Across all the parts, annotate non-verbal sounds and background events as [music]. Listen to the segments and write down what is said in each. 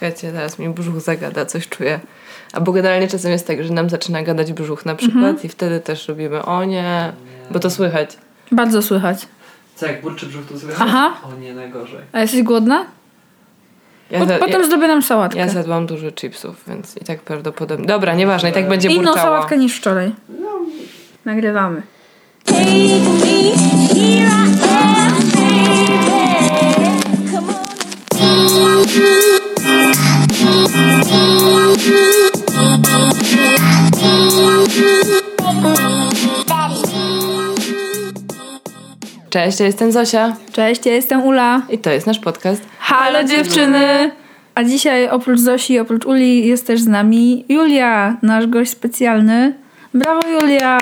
Czekajcie, teraz mi brzuch zagada, coś czuję. Albo generalnie czasem jest tak, że nam zaczyna gadać brzuch na przykład Mhm. i wtedy też robimy o nie, bo to słychać. Bardzo słychać. Co, jak burczy brzuch, to słychać? Aha. O nie, najgorzej. A jesteś głodna? Ja, za- potem ja, zrobię nam sałatkę. ja zjadłam dużo chipsów, więc i tak prawdopodobnie... Dobra, nieważne, i tak będzie Inną burczało. sałatkę niż wczoraj. Nagrywamy. Take Cześć, ja jestem Zosia Cześć, ja jestem Ula. i to jest nasz podcast. Halo dziewczyny! A dzisiaj oprócz Zosi i oprócz Uli jest też z nami Julia, nasz gość specjalny. Brawo Julia!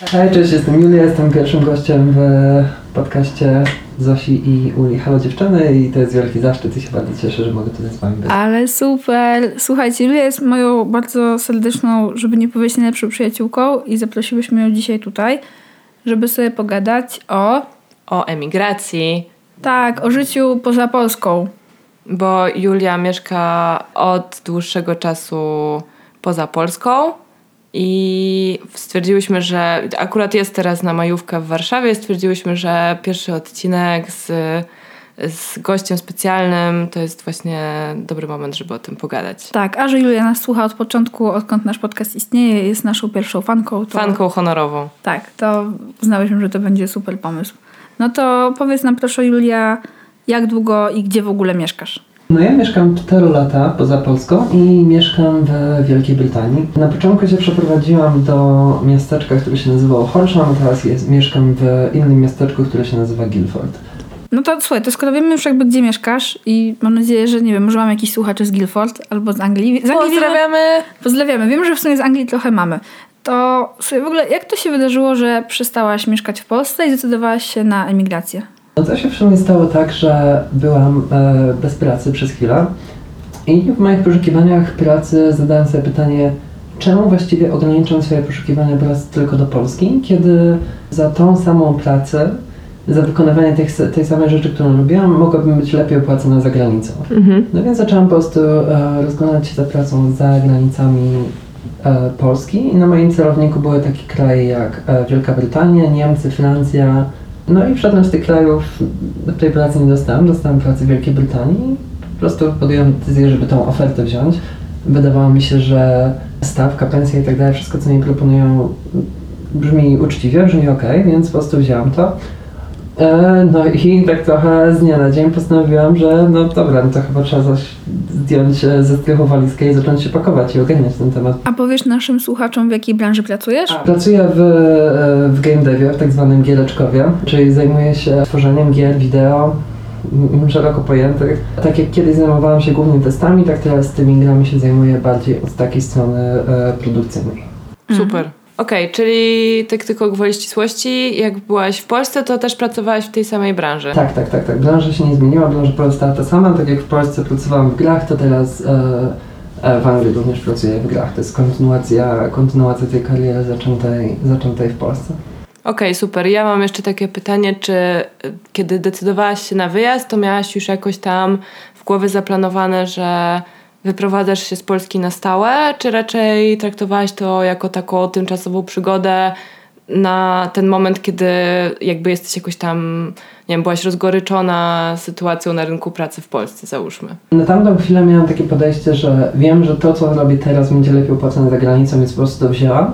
Hej, cześć, jestem Julia, jestem pierwszym gościem w podcaście Zosi i Uli Halo Dziewczyny i to jest wielki zaszczyt i się bardzo cieszę, że mogę tutaj z wami być. Ale super! Słuchajcie, Julia jest moją bardzo serdeczną, żeby nie powiedzieć najlepszą przyjaciółką i zaprosiłyśmy ją dzisiaj tutaj, żeby sobie pogadać o... O emigracji, Tak, o życiu poza Polską. bo Julia mieszka od dłuższego czasu poza Polską i stwierdziłyśmy, że akurat jest teraz na majówkę w Warszawie, stwierdziłyśmy, że pierwszy odcinek z, z gościem specjalnym to jest właśnie dobry moment, żeby o tym pogadać. Tak, a że Julia nas słucha od początku, odkąd nasz podcast istnieje, jest naszą pierwszą fanką. To... Fanką honorową. Tak, to uznałyśmy, że to będzie super pomysł. No to powiedz nam proszę Julia, jak długo i gdzie w ogóle mieszkasz? No ja mieszkam 4 lata poza Polską i mieszkam w Wielkiej Brytanii. Na początku się przeprowadziłam do miasteczka, które się nazywało Horsham, a teraz jest, mieszkam w innym miasteczku, które się nazywa Guildford. No to słuchaj, to skoro wiemy już jakby gdzie mieszkasz i mam nadzieję, że nie wiem, może mamy jakiś słuchaczy z Guildford albo z Anglii. Z Anglii Wiemy, Pozdrawiamy! pozdrawiamy. Wiem, że w sumie z Anglii trochę mamy. To sobie w ogóle, jak to się wydarzyło, że przestałaś mieszkać w Polsce i zdecydowałaś się na emigrację? No to się w sumie stało tak, że byłam e, bez pracy przez chwilę i w moich poszukiwaniach pracy zadałem sobie pytanie, czemu właściwie ograniczam swoje poszukiwania pracy tylko do Polski, kiedy za tą samą pracę, za wykonywanie tych, tej samej rzeczy, którą robiłam, mogłabym być lepiej opłacona za granicą. Mhm. No więc zaczęłam po prostu e, rozglądać się za pracą za granicami e, Polski i na moim celowniku były takie kraje jak e, Wielka Brytania, Niemcy, Francja. No i w żadnym z tych krajów tej pracy nie dostałem. Dostałem pracę w Wielkiej Brytanii. Po prostu podjąłem decyzję, żeby tą ofertę wziąć. Wydawało mi się, że stawka, pensja i tak dalej, wszystko co mi proponują brzmi uczciwie, brzmi ok, więc po prostu wziąłem to. E, No i tak trochę z dnia na dzień postanowiłam, że no dobra, no to chyba trzeba coś zdjąć e, ze strychu walizkę i zacząć się pakować i ogarniać ten temat. A powiesz naszym słuchaczom, w jakiej branży pracujesz? Pracuję w, e, w game devie, w tak zwanym giereczkowie, czyli zajmuję się tworzeniem gier, wideo, szeroko pojętych. Tak jak kiedyś zajmowałam się głównie testami, tak teraz z tymi grami się zajmuję bardziej od takiej strony produkcyjnej. Super. Okej, czyli tak tylko gwoli ścisłości, jak byłaś w Polsce, to też pracowałaś w tej samej branży. Tak, tak, tak, tak. Branża się nie zmieniła, branża pozostała ta sama. Tak jak w Polsce pracowałam w grach, to teraz e, e, w Anglii również pracuję w grach. To jest kontynuacja, kontynuacja tej kariery zaczętej, zaczętej w Polsce. Okej, super. Ja mam jeszcze takie pytanie, czy y, kiedy decydowałaś się na wyjazd, to miałaś już jakoś tam w głowie zaplanowane, że wyprowadzasz się z Polski na stałe, czy raczej traktowałaś to jako taką tymczasową przygodę na ten moment, kiedy jakby jesteś jakoś tam, nie wiem, byłaś rozgoryczona sytuacją na rynku pracy w Polsce, załóżmy. Na tamtą chwilę miałam takie podejście, że wiem, że to, co robię teraz, będzie lepiej opłacane za granicą, więc po prostu to wzięłam.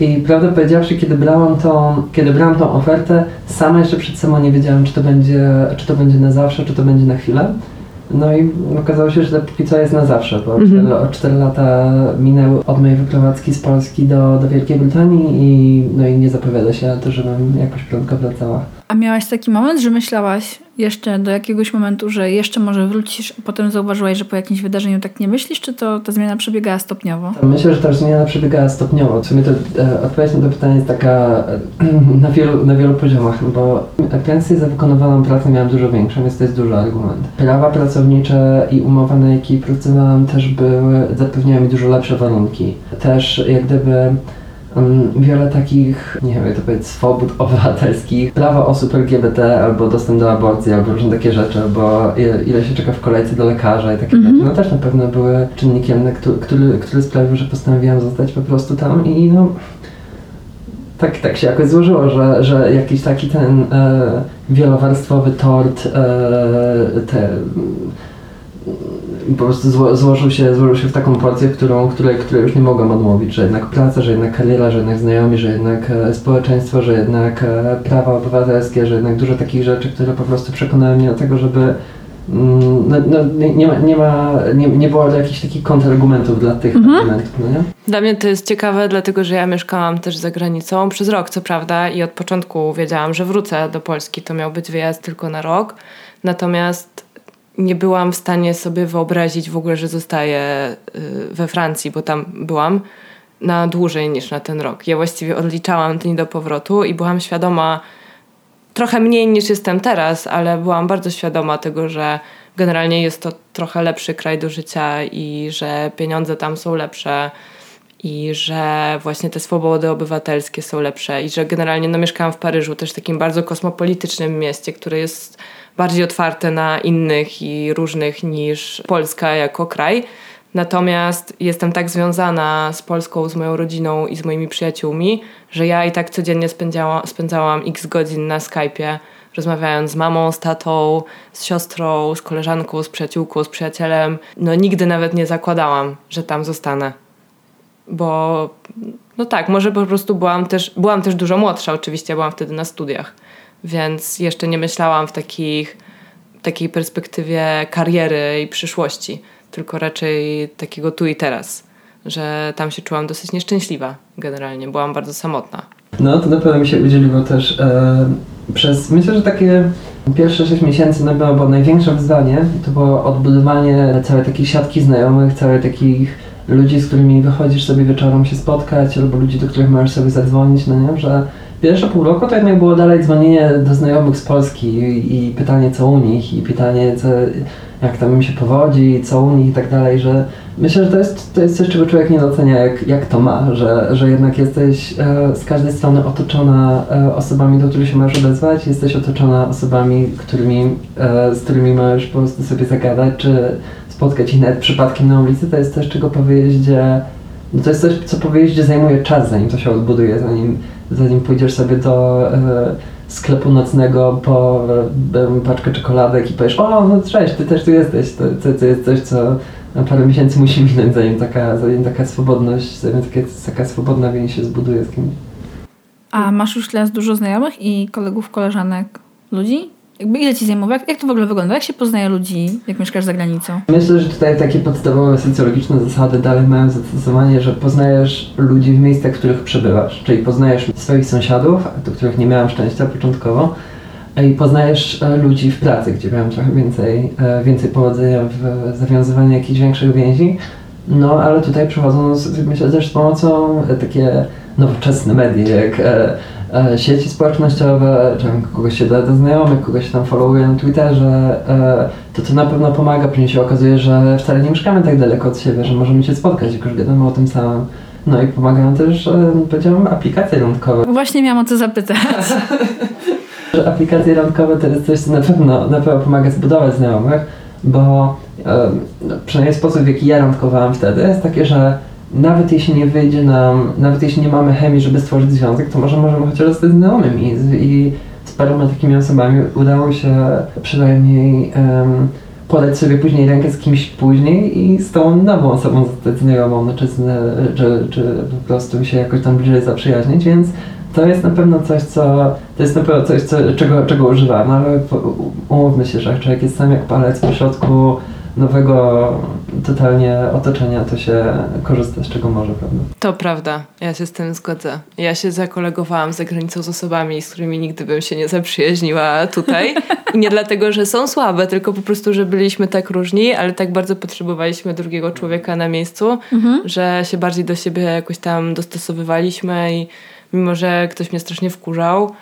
I prawdę powiedziawszy, kiedy brałam tą, kiedy brałam tą ofertę, sama jeszcze przed sobą nie wiedziałam, czy to będzie, czy to będzie na zawsze, czy to będzie na chwilę. No i okazało się, że póki co jest na zawsze, bo Mhm. cztery, 4 lata minęły od mojej wyprowadzki z Polski do, do Wielkiej Brytanii i, no i nie zapowiada się na to, żebym jakoś prędko wracała. A miałaś taki moment, że myślałaś jeszcze do jakiegoś momentu, że jeszcze może wrócisz, a potem zauważyłaś, że po jakimś wydarzeniu tak nie myślisz, czy to ta zmiana przebiegała stopniowo? Myślę, że ta zmiana przebiegała stopniowo. W sumie to, e, odpowiedź na to pytanie jest taka e, [clears throat] na wielu, na wielu poziomach, bo pensję za wykonywaną pracę miałam dużo większą, więc to jest duży argument. Prawa pracownicze i umowa, na jakiej pracowałam też były, zapewniały mi dużo lepsze warunki. Też jak gdyby wiele takich, nie wiem jak to powiedzieć, swobód [laughs] obywatelskich, prawa osób LGBT, albo dostęp do aborcji, albo różne takie rzeczy, albo ile, ile się czeka w kolejce do lekarza i takie rzeczy, no też na pewno były czynnikiem, na który, który, który sprawił, że postanowiłam zostać po prostu tam i no tak, tak się jakoś złożyło, że, że jakiś taki ten e, wielowarstwowy tort e, te, po prostu zło, złożył, się, złożył się w taką porcję, którą, której, której już nie mogłam odmówić, że jednak praca, że jednak kariera, że jednak znajomi, że jednak e, społeczeństwo, że jednak e, prawa obywatelskie, że jednak dużo takich rzeczy, które po prostu przekonały mnie do tego, żeby mm, no, no, nie, nie, ma, nie, ma, nie, nie było jakichś takich kontrargumentów dla tych argumentów, no nie? Dla mnie to jest ciekawe, dlatego że ja mieszkałam też za granicą przez rok, co prawda, i od początku wiedziałam, że wrócę do Polski. To miał być wyjazd tylko na rok. Natomiast nie byłam w stanie sobie wyobrazić w ogóle, że zostaję y, we Francji, bo tam byłam na dłużej niż na ten rok. Ja właściwie odliczałam dni do powrotu i byłam świadoma, trochę mniej niż jestem teraz, ale byłam bardzo świadoma tego, że generalnie jest to trochę lepszy kraj do życia i że pieniądze tam są lepsze i że właśnie te swobody obywatelskie są lepsze i że generalnie no, mieszkałam w Paryżu, też takim bardzo kosmopolitycznym mieście, które jest bardziej otwarte na innych i różnych niż Polska jako kraj. Natomiast jestem tak związana z Polską, z moją rodziną i z moimi przyjaciółmi, że ja i tak codziennie spędzała, spędzałam x godzin na Skype'ie, rozmawiając z mamą, z tatą, z siostrą, z koleżanką, z przyjaciółką, z przyjacielem. No nigdy nawet nie zakładałam, że tam zostanę. Bo no tak, może po prostu byłam też, byłam też dużo młodsza oczywiście, byłam wtedy na studiach, więc jeszcze nie myślałam w takich, takiej perspektywie kariery i przyszłości, tylko raczej takiego tu i teraz, że tam się czułam dosyć nieszczęśliwa generalnie, byłam bardzo samotna. No, to na pewno mi się udzieliło też e, przez, myślę, że takie pierwsze 6 miesięcy na pewno było największe wyzwanie. To było odbudowanie całej takiej siatki znajomych, całej takich ludzi, z którymi wychodzisz sobie wieczorem się spotkać, albo ludzi, do których możesz sobie zadzwonić, no nie, że pierwsze pół roku to jednak było dalej dzwonienie do znajomych z Polski i, i pytanie co u nich i pytanie co, jak tam im się powodzi, co u nich i tak dalej, że myślę, że to jest, to jest coś, czego człowiek nie docenia, jak, jak to ma, że, że jednak jesteś e, z każdej strony otoczona e, osobami, do których się możesz odezwać, jesteś otoczona osobami, którymi, e, z którymi możesz po prostu sobie zagadać, czy spotkać ich nawet przypadkiem na ulicy, to jest coś, czego po wyjeździe, no to jest coś, co po wyjeździe zajmuje czas, zanim to się odbuduje, zanim, zanim pójdziesz sobie do e, sklepu nocnego po e, paczkę czekoladek i powiesz, o, no cześć, ty też tu jesteś, to, to, to jest coś, co na parę miesięcy musi minąć, zanim taka, zanim taka swobodność, zanim takie, taka swobodna więź się zbuduje z kimś. A masz już teraz dużo znajomych i kolegów, koleżanek, ludzi? Jakby ile ci zajmowało? Jak, jak to w ogóle wygląda? Jak się poznaje ludzi, jak mieszkasz za granicą? Myślę, że tutaj takie podstawowe socjologiczne zasady dalej mają zastosowanie, że poznajesz ludzi w miejscach, w których przebywasz, czyli poznajesz swoich sąsiadów, do których nie miałem szczęścia początkowo, i poznajesz e, ludzi w pracy, gdzie miałem trochę więcej, e, więcej powodzenia w zawiązywaniu jakichś większych więzi. No, ale tutaj przychodzą, myślę, też z pomocą e, takie nowoczesne media, jak sieci społecznościowe, czy kogoś się da do znajomych, kogoś się tam followuje na Twitterze, e, to to na pewno pomaga. Później się okazuje, że wcale nie mieszkamy tak daleko od siebie, że możemy się spotkać, jak już wiadomo o tym samym. No i pomagają też, e, powiedziałbym, aplikacje randkowe. Właśnie miałam o to zapytać. [laughs] że aplikacje randkowe to jest coś, co na pewno, na pewno pomaga zbudować znajomych, bo em, no, przynajmniej sposób, w jaki ja randkowałam wtedy, jest takie, że nawet jeśli nie wyjdzie nam, nawet jeśli nie mamy chemii, żeby stworzyć związek, to może możemy chociaż zostać znajomymi i, i z paroma takimi osobami udało się przynajmniej em, podać sobie później rękę z kimś później i z tą nową osobą zostać znajomą, czy, zna- czy, czy po prostu się jakoś tam bliżej zaprzyjaźnić, więc to jest na pewno coś, co to jest na pewno coś, co, czego, czego używam, ale umówmy się, że człowiek jest sam jak palec w środku nowego totalnie otoczenia, to się korzysta z czego może, prawda? To prawda, ja się z tym zgodzę. Ja się zakolegowałam za granicą z osobami, z którymi nigdy bym się nie zaprzyjaźniła tutaj. I nie dlatego, że są słabe, tylko po prostu, że byliśmy tak różni, ale tak bardzo potrzebowaliśmy drugiego człowieka na miejscu, że się bardziej do siebie jakoś tam dostosowywaliśmy i mimo, że ktoś mnie strasznie wkurzał,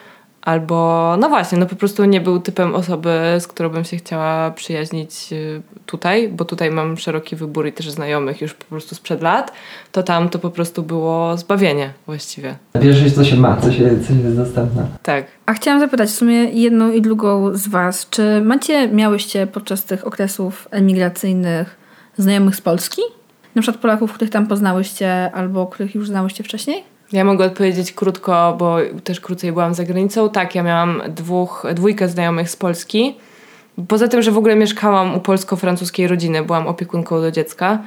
Albo, no właśnie, no po prostu nie był typem osoby, z którą bym się chciała przyjaźnić y, tutaj, bo tutaj mam szeroki wybór i też znajomych już po prostu sprzed lat, to tam to po prostu było zbawienie właściwie. Bierze się co się ma, co, się, co jest dostępne. Tak. A chciałam zapytać w sumie jedną i drugą z Was, czy macie, miałyście podczas tych okresów emigracyjnych znajomych z Polski? Na przykład Polaków, których tam poznałyście albo których już znałyście wcześniej? Ja mogę odpowiedzieć krótko, bo też krócej byłam za granicą. Tak, ja miałam dwóch, dwójkę znajomych z Polski. Poza tym, że w ogóle mieszkałam u polsko-francuskiej rodziny, byłam opiekunką do dziecka.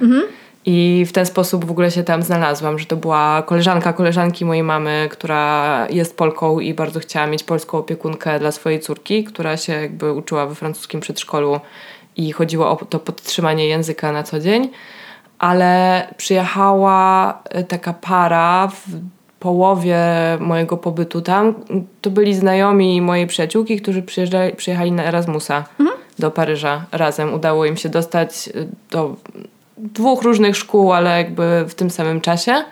I w ten sposób w ogóle się tam znalazłam, że to była koleżanka koleżanki mojej mamy, która jest Polką i bardzo chciała mieć polską opiekunkę dla swojej córki, która się jakby uczyła we francuskim przedszkolu i chodziło o to podtrzymanie języka na co dzień. Ale przyjechała e, taka para w połowie mojego pobytu tam. To byli znajomi mojej przyjaciółki, którzy przyjechali na Erasmusa do Paryża razem. Udało im się dostać y, do dwóch różnych szkół, ale jakby w tym samym czasie.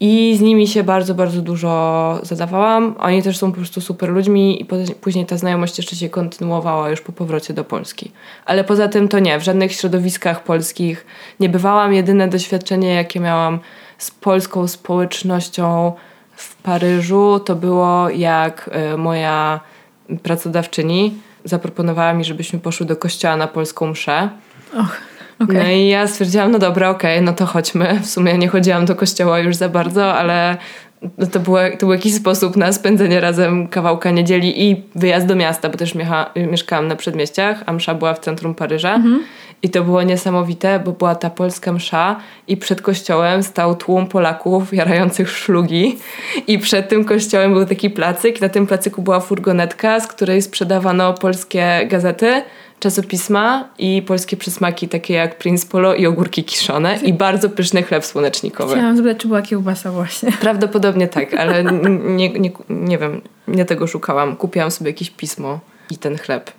I z nimi się bardzo, bardzo dużo zadawałam. Oni też są po prostu super ludźmi i później ta znajomość jeszcze się kontynuowała już po powrocie do Polski. Ale poza tym to nie, w żadnych środowiskach polskich nie bywałam. Jedyne doświadczenie, jakie miałam z polską społecznością w Paryżu, to było jak y, moja pracodawczyni zaproponowała mi, żebyśmy poszły do kościoła na polską mszę. Okej. No i ja stwierdziłam, no dobra, okej, no to chodźmy. W sumie nie chodziłam do kościoła już za bardzo, ale no to, było, to był jakiś sposób na spędzenie razem kawałka niedzieli i wyjazd do miasta, bo też miecha, mieszkałam na przedmieściach, a msza była w centrum Paryża. I to było niesamowite, bo była ta polska msza i przed kościołem stał tłum Polaków jarających szlugi i przed tym kościołem był taki placyk. Na tym placyku była furgonetka, z której sprzedawano polskie gazety, czasopisma i polskie przysmaki takie jak Prince Polo i ogórki kiszone i bardzo pyszny chleb słonecznikowy. Chciałam zapytać, czy była kiełbasa właśnie. Prawdopodobnie tak, ale [laughs] nie, nie, nie wiem, nie tego szukałam. Kupiłam sobie jakieś pismo i ten chleb.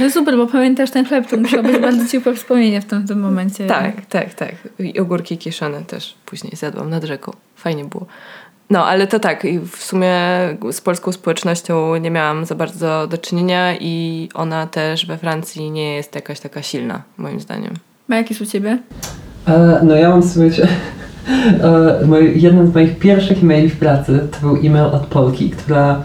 Ale super, bo pamiętasz ten chleb, to musiało być bardzo ciepłe wspomnienie w tym, tym momencie. Tak, tak, tak. I ogórki kieszone też później zjadłam nad rzeką. Fajnie było. No, ale to tak, i w sumie z polską społecznością nie miałam za bardzo do czynienia i ona też we Francji nie jest jakaś taka silna, moim zdaniem. Ma jakieś u ciebie? E, no ja mam sobie... [laughs] E, mój, jeden z moich pierwszych e-maili w pracy to był e-mail od Polki, która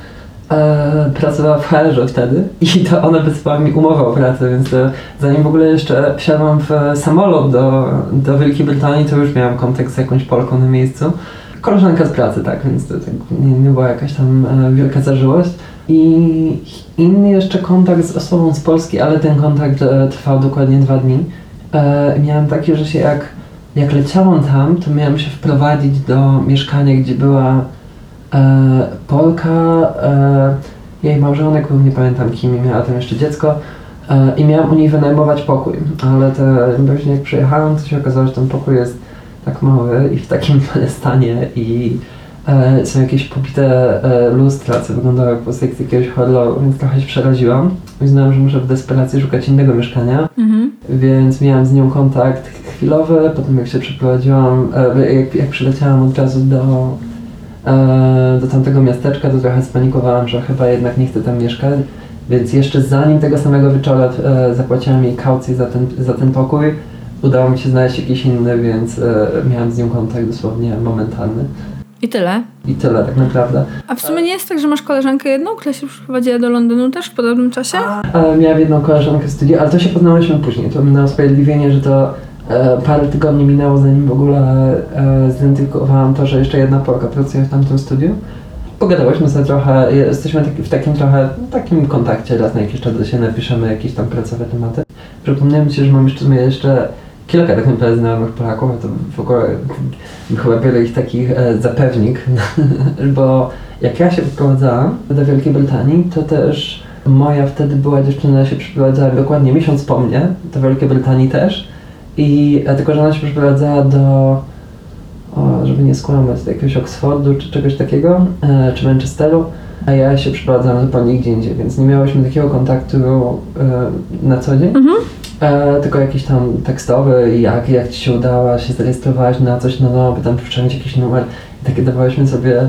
e, pracowała w HR wtedy i to ona wysłała mi umowę o pracę, więc to, zanim w ogóle jeszcze wsiadłam w samolot do, do Wielkiej Brytanii, to już miałam kontakt z jakąś Polką na miejscu. Koleżanka z pracy, tak, więc to tak nie, nie była jakaś tam e, wielka zażyłość. I inny jeszcze kontakt z osobą z Polski, ale ten kontakt e, trwał dokładnie dwa dni. E, miałem takie, że się jak, jak leciałam tam, to miałem się wprowadzić do mieszkania, gdzie była e, Polka, jej małżonek był, nie pamiętam kim, miała tam jeszcze dziecko. I miałam u niej wynajmować pokój, ale te, właśnie jak przyjechałem, to się okazało, że ten pokój jest tak mały i w takim [laughs] stanie i e, są jakieś pobite e, lustra, co wyglądało jak po sekcji jakiegoś horroru, więc trochę się przeraziłam. Uznałam, że muszę w desperacji szukać innego mieszkania, Mhm. więc miałam z nią kontakt chwilowy, potem jak się przeprowadziłam, e, jak, jak przyleciałam od razu do, e, do tamtego miasteczka, to trochę spanikowałam, że chyba jednak nie chcę tam mieszkać, więc jeszcze zanim tego samego wieczora e, zapłaciłam jej kaucję za ten, za ten pokój, udało mi się znaleźć jakiś inny, więc e, miałam z nią kontakt dosłownie momentalny. I tyle. I tyle tak naprawdę. A w sumie nie jest tak, że masz koleżankę jedną, która się przeprowadziła do Londynu też w podobnym czasie? E, miałam jedną koleżankę w studiu, ale to się poznałyśmy później. To na usprawiedliwienie, że to e, parę tygodni minęło, zanim w ogóle e, zidentyfikowałam to, że jeszcze jedna Polka pracuje w tamtym studiu. Pogadałyśmy sobie trochę, jesteśmy w takim trochę, takim kontakcie, raz na jakiś czas siebie napiszemy jakieś tam pracowe tematy. Przypomniałem Ci, że mam jeszcze, jeszcze kilka tak naprawdę znajomych Polaków, a to w ogóle chyba biorę ich takich e, zapewnik, [laughs] bo jak ja się wyprowadzałam do Wielkiej Brytanii, to też moja wtedy była dziewczyna się przeprowadzała dokładnie miesiąc po mnie, do Wielkiej Brytanii też. I e, tylko, że ona się przeprowadzała do o, żeby nie skłamać, do jakiegoś Oxfordu czy czegoś takiego, e, czy Manchesteru, a ja się przeprowadzałam zupełnie gdzie indziej, więc nie miałyśmy takiego kontaktu e, na co dzień. E, tylko jakiś tam tekstowy, jak, jak ci się udało się zarejestrować na coś na nowo, tam wczytać jakiś numer. I takie dawałyśmy sobie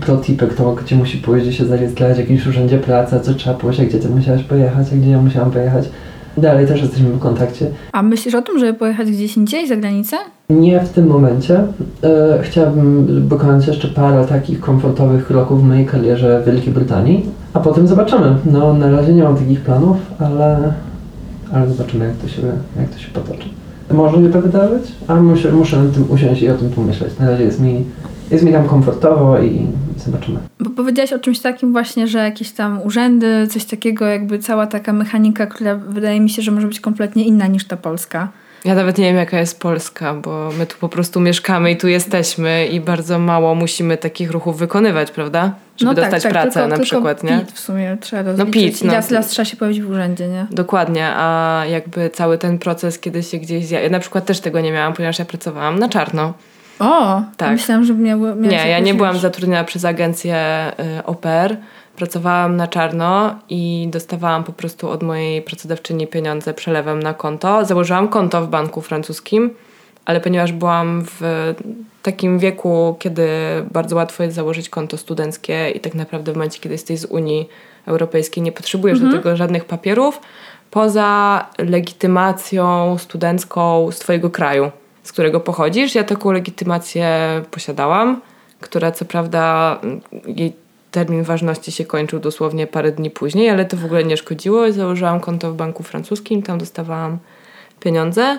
protipy, kto gdzie musi pójść, gdzie się zarejestrować, w jakimś urzędzie pracy, co trzeba pójść, a gdzie ty musiałaś pojechać, a gdzie ja musiałam pojechać. Dalej też jesteśmy w kontakcie. A myślisz o tym, żeby pojechać gdzieś indziej, za granicę? Nie w tym momencie. E, chciałabym wykonać jeszcze parę takich komfortowych kroków w mojej karierze w Wielkiej Brytanii, a potem zobaczymy. No, na razie nie mam takich planów, ale, ale zobaczymy, jak to, się, jak to się potoczy. Może nie to wydawać, ale muszę, muszę nad tym usiąść i o tym pomyśleć. Na razie jest mi, jest mi tam komfortowo i zobaczymy. Bo powiedziałaś o czymś takim właśnie, że jakieś tam urzędy, coś takiego, jakby cała taka mechanika, która wydaje mi się, że może być kompletnie inna niż ta polska. Ja nawet nie wiem, jaka jest Polska, bo my tu po prostu mieszkamy i tu jesteśmy i bardzo mało musimy takich ruchów wykonywać, prawda? Żeby dostać pracę No tak, tylko, na tylko przykład, nie? PIT w sumie trzeba rozliczyć. PIT, I no. raz, raz trzeba się pojawić w urzędzie, nie? Dokładnie, a jakby cały ten proces, kiedy się gdzieś zja... Ja na przykład też tego nie miałam, ponieważ ja pracowałam na czarno. O! Tak. Myślałam, że miały, Nie, ja nie byłam zatrudniona przez agencję y, pair. Pracowałam na czarno i dostawałam po prostu od mojej pracodawczyni pieniądze przelewem na konto. Założyłam konto w banku francuskim, ale ponieważ byłam w takim wieku, kiedy bardzo łatwo jest założyć konto studenckie i tak naprawdę w momencie, kiedy jesteś z Unii Europejskiej, nie potrzebujesz do tego żadnych papierów, poza legitymacją studencką z twojego kraju, z którego pochodzisz. Ja taką legitymację posiadałam, która co prawda jej termin ważności się kończył dosłownie parę dni później, ale to w ogóle nie szkodziło. Założyłam konto w banku francuskim, tam dostawałam pieniądze.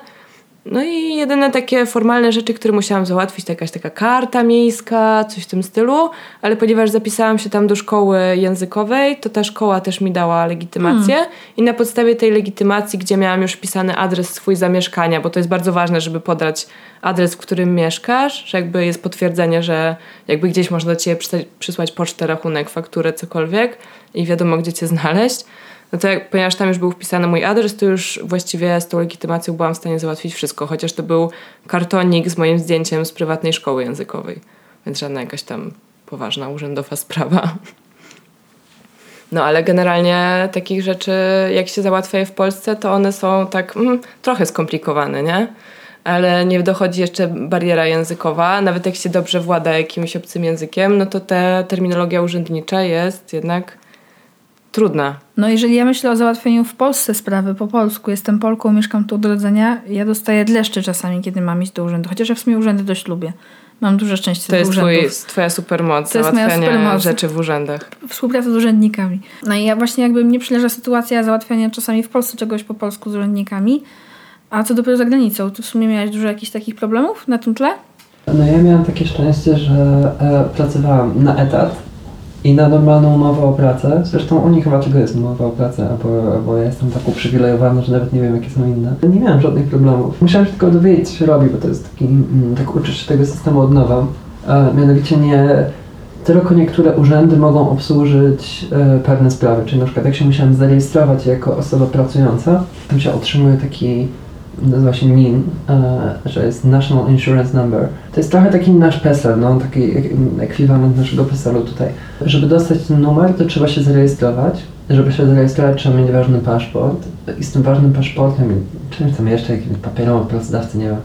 No i jedyne takie formalne rzeczy, które musiałam załatwić, to jakaś taka karta miejska, coś w tym stylu, ale ponieważ zapisałam się tam do szkoły językowej, to ta szkoła też mi dała legitymację. I na podstawie tej legitymacji, gdzie miałam już wpisany adres swój zamieszkania, bo to jest bardzo ważne, żeby podać adres, w którym mieszkasz, że jakby jest potwierdzenie, że jakby gdzieś można do ciebie przysłać pocztę, rachunek, fakturę, cokolwiek i wiadomo, gdzie cię znaleźć. No to jak, ponieważ tam już był wpisany mój adres, to już właściwie z tą legitymacją byłam w stanie załatwić wszystko, chociaż to był kartonik z moim zdjęciem z prywatnej szkoły językowej, więc żadna jakaś tam poważna urzędowa sprawa. No ale generalnie takich rzeczy, jak się załatwia je w Polsce, to one są tak mm, trochę skomplikowane, nie? Ale nie dochodzi jeszcze bariera językowa. Nawet jak się dobrze włada jakimś obcym językiem, no to ta terminologia urzędnicza jest jednak trudna. No jeżeli ja myślę o załatwieniu w Polsce sprawy po polsku, jestem Polką, mieszkam tu od urodzenia, ja dostaję dreszcze czasami, kiedy mam iść do urzędu. Chociaż ja w sumie urzędy dość lubię. Mam duże szczęście To do jest twój, urzędów. twoja supermoc, To jest moja załatwiania supermoc. rzeczy w urzędach. Współpraca z urzędnikami. No i ja właśnie jakby mnie przyleża sytuacja załatwiania czasami w Polsce czegoś po polsku z urzędnikami, a co dopiero za granicą? Ty w sumie miałeś dużo jakichś takich problemów na tym tle? No ja miałam takie szczęście, że e, pracowałam na etat i na normalną umowę o pracę. Zresztą u nich chyba tego jest umowa o pracę, albo ja jestem tak uprzywilejowany, że nawet nie wiem jakie są inne. Nie miałem żadnych problemów. Musiałem się tylko dowiedzieć co się robi, bo to jest taki, mm, tak uczysz się tego systemu od nowa. E, mianowicie nie tylko niektóre urzędy mogą obsłużyć e, pewne sprawy, czyli na przykład jak się musiałem zarejestrować jako osoba pracująca, tam się otrzymuje taki nazywa się NIN, e, że jest National Insurance Number. To jest trochę taki nasz PESEL, no, taki ek- ekwiwalent naszego PESEL-u tutaj. Żeby dostać ten numer, to trzeba się zarejestrować. Żeby się zarejestrować, trzeba mieć ważny paszport. I z tym ważnym paszportem, czymś tam jeszcze, jakimś papierem od pracodawcy, nie wiem,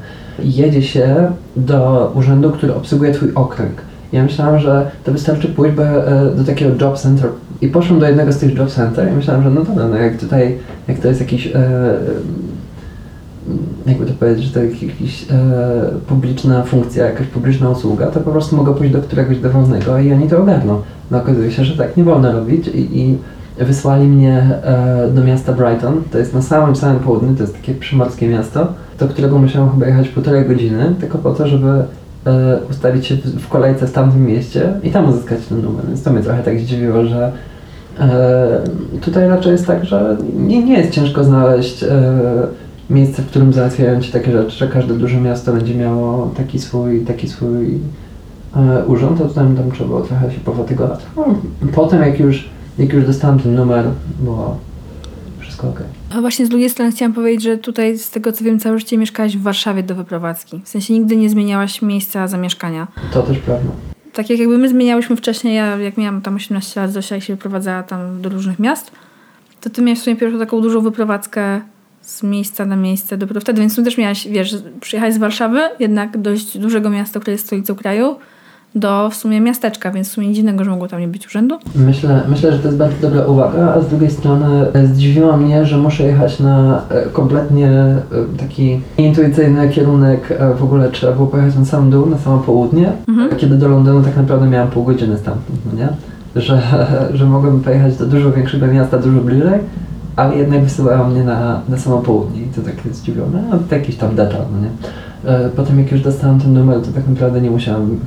jedzie się do urzędu, który obsługuje twój okręg. Ja myślałam, że to wystarczy pójść e, do takiego job center. I poszłam do jednego z tych job center i myślałam, że no dobra, no jak tutaj, jak to jest jakiś e, jakby to powiedzieć, że to jak- jakaś e, publiczna funkcja, jakaś publiczna usługa, to po prostu mogę pójść do któregoś dowolnego i oni to ogarną. No okazuje się, że tak nie wolno robić i, i wysłali mnie e, do miasta Brighton, to jest na samym samym południu, to jest takie przymorskie miasto, do którego musiałem chyba jechać półtorej godziny, tylko po to, żeby e, ustawić się w, w kolejce w tamtym mieście i tam uzyskać ten numer, więc to mnie trochę tak zdziwiło, że e, tutaj raczej jest tak, że nie, nie jest ciężko znaleźć e, miejsce, w którym załatwiają ci takie rzeczy, że każde duże miasto będzie miało taki swój, taki swój e, urząd, to tam, tam trzeba było trochę się pofatygować. No, potem jak już, jak już dostałem ten numer, było wszystko ok. A właśnie z drugiej strony chciałam powiedzieć, że tutaj z tego co wiem całe życie mieszkałaś w Warszawie do wyprowadzki. W sensie nigdy nie zmieniałaś miejsca zamieszkania. To też prawda. Tak jak jakby my zmieniałyśmy wcześniej, ja jak miałam tam 18 lat, Zosia jak się wyprowadzała tam do różnych miast, to ty miałeś w sumie pierwszą taką dużą wyprowadzkę z miejsca na miejsce dopiero wtedy, więc tu też miałaś, wiesz, przyjechać z Warszawy, jednak dość dużego miasta, które jest stolicą kraju, do w sumie miasteczka, więc w sumie nic dziwnego, że mogło tam nie być urzędu. Myślę, myślę, że to jest bardzo dobra uwaga, a z drugiej strony e, zdziwiło mnie, że muszę jechać na e, kompletnie e, taki intuicyjny kierunek. W ogóle trzeba było pojechać na sam dół, na samo południe, kiedy do Londynu tak naprawdę miałem pół godziny stamtąd, no nie? Że, [laughs] że mogłem pojechać do dużo większego miasta, dużo bliżej, ale jednak wysyłało mnie na, na samo południe i to tak zdziwione, no to jakiś tam detal, no nie? E, Potem jak już dostałem ten numer, to tak naprawdę nie musiałem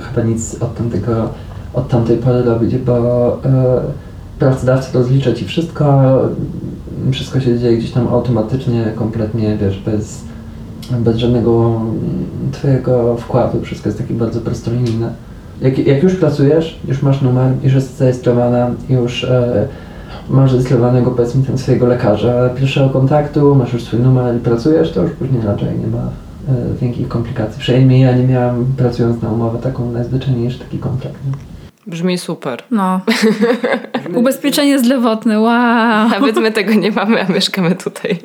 chyba nic od tamtego, od tamtej pory robić, bo e, pracodawca rozlicza ci wszystko, wszystko się dzieje gdzieś tam automatycznie, kompletnie, wiesz, bez, bez żadnego twojego wkładu, wszystko jest takie bardzo prostolinijne. Jak, jak już pracujesz, już masz numer, już jest zarejestrowana, już e, masz zarejestrowanego powiedzmy tam swojego lekarza pierwszego kontaktu, masz już swój numer i pracujesz, to już później raczej nie ma e, większych komplikacji. Przynajmniej ja nie miałam, pracując na umowę taką najzwyczajniejszy taki kontrakt. nie? Brzmi super. No. Ubezpieczenie zdrowotne, wow. Nawet my tego nie mamy, a mieszkamy tutaj.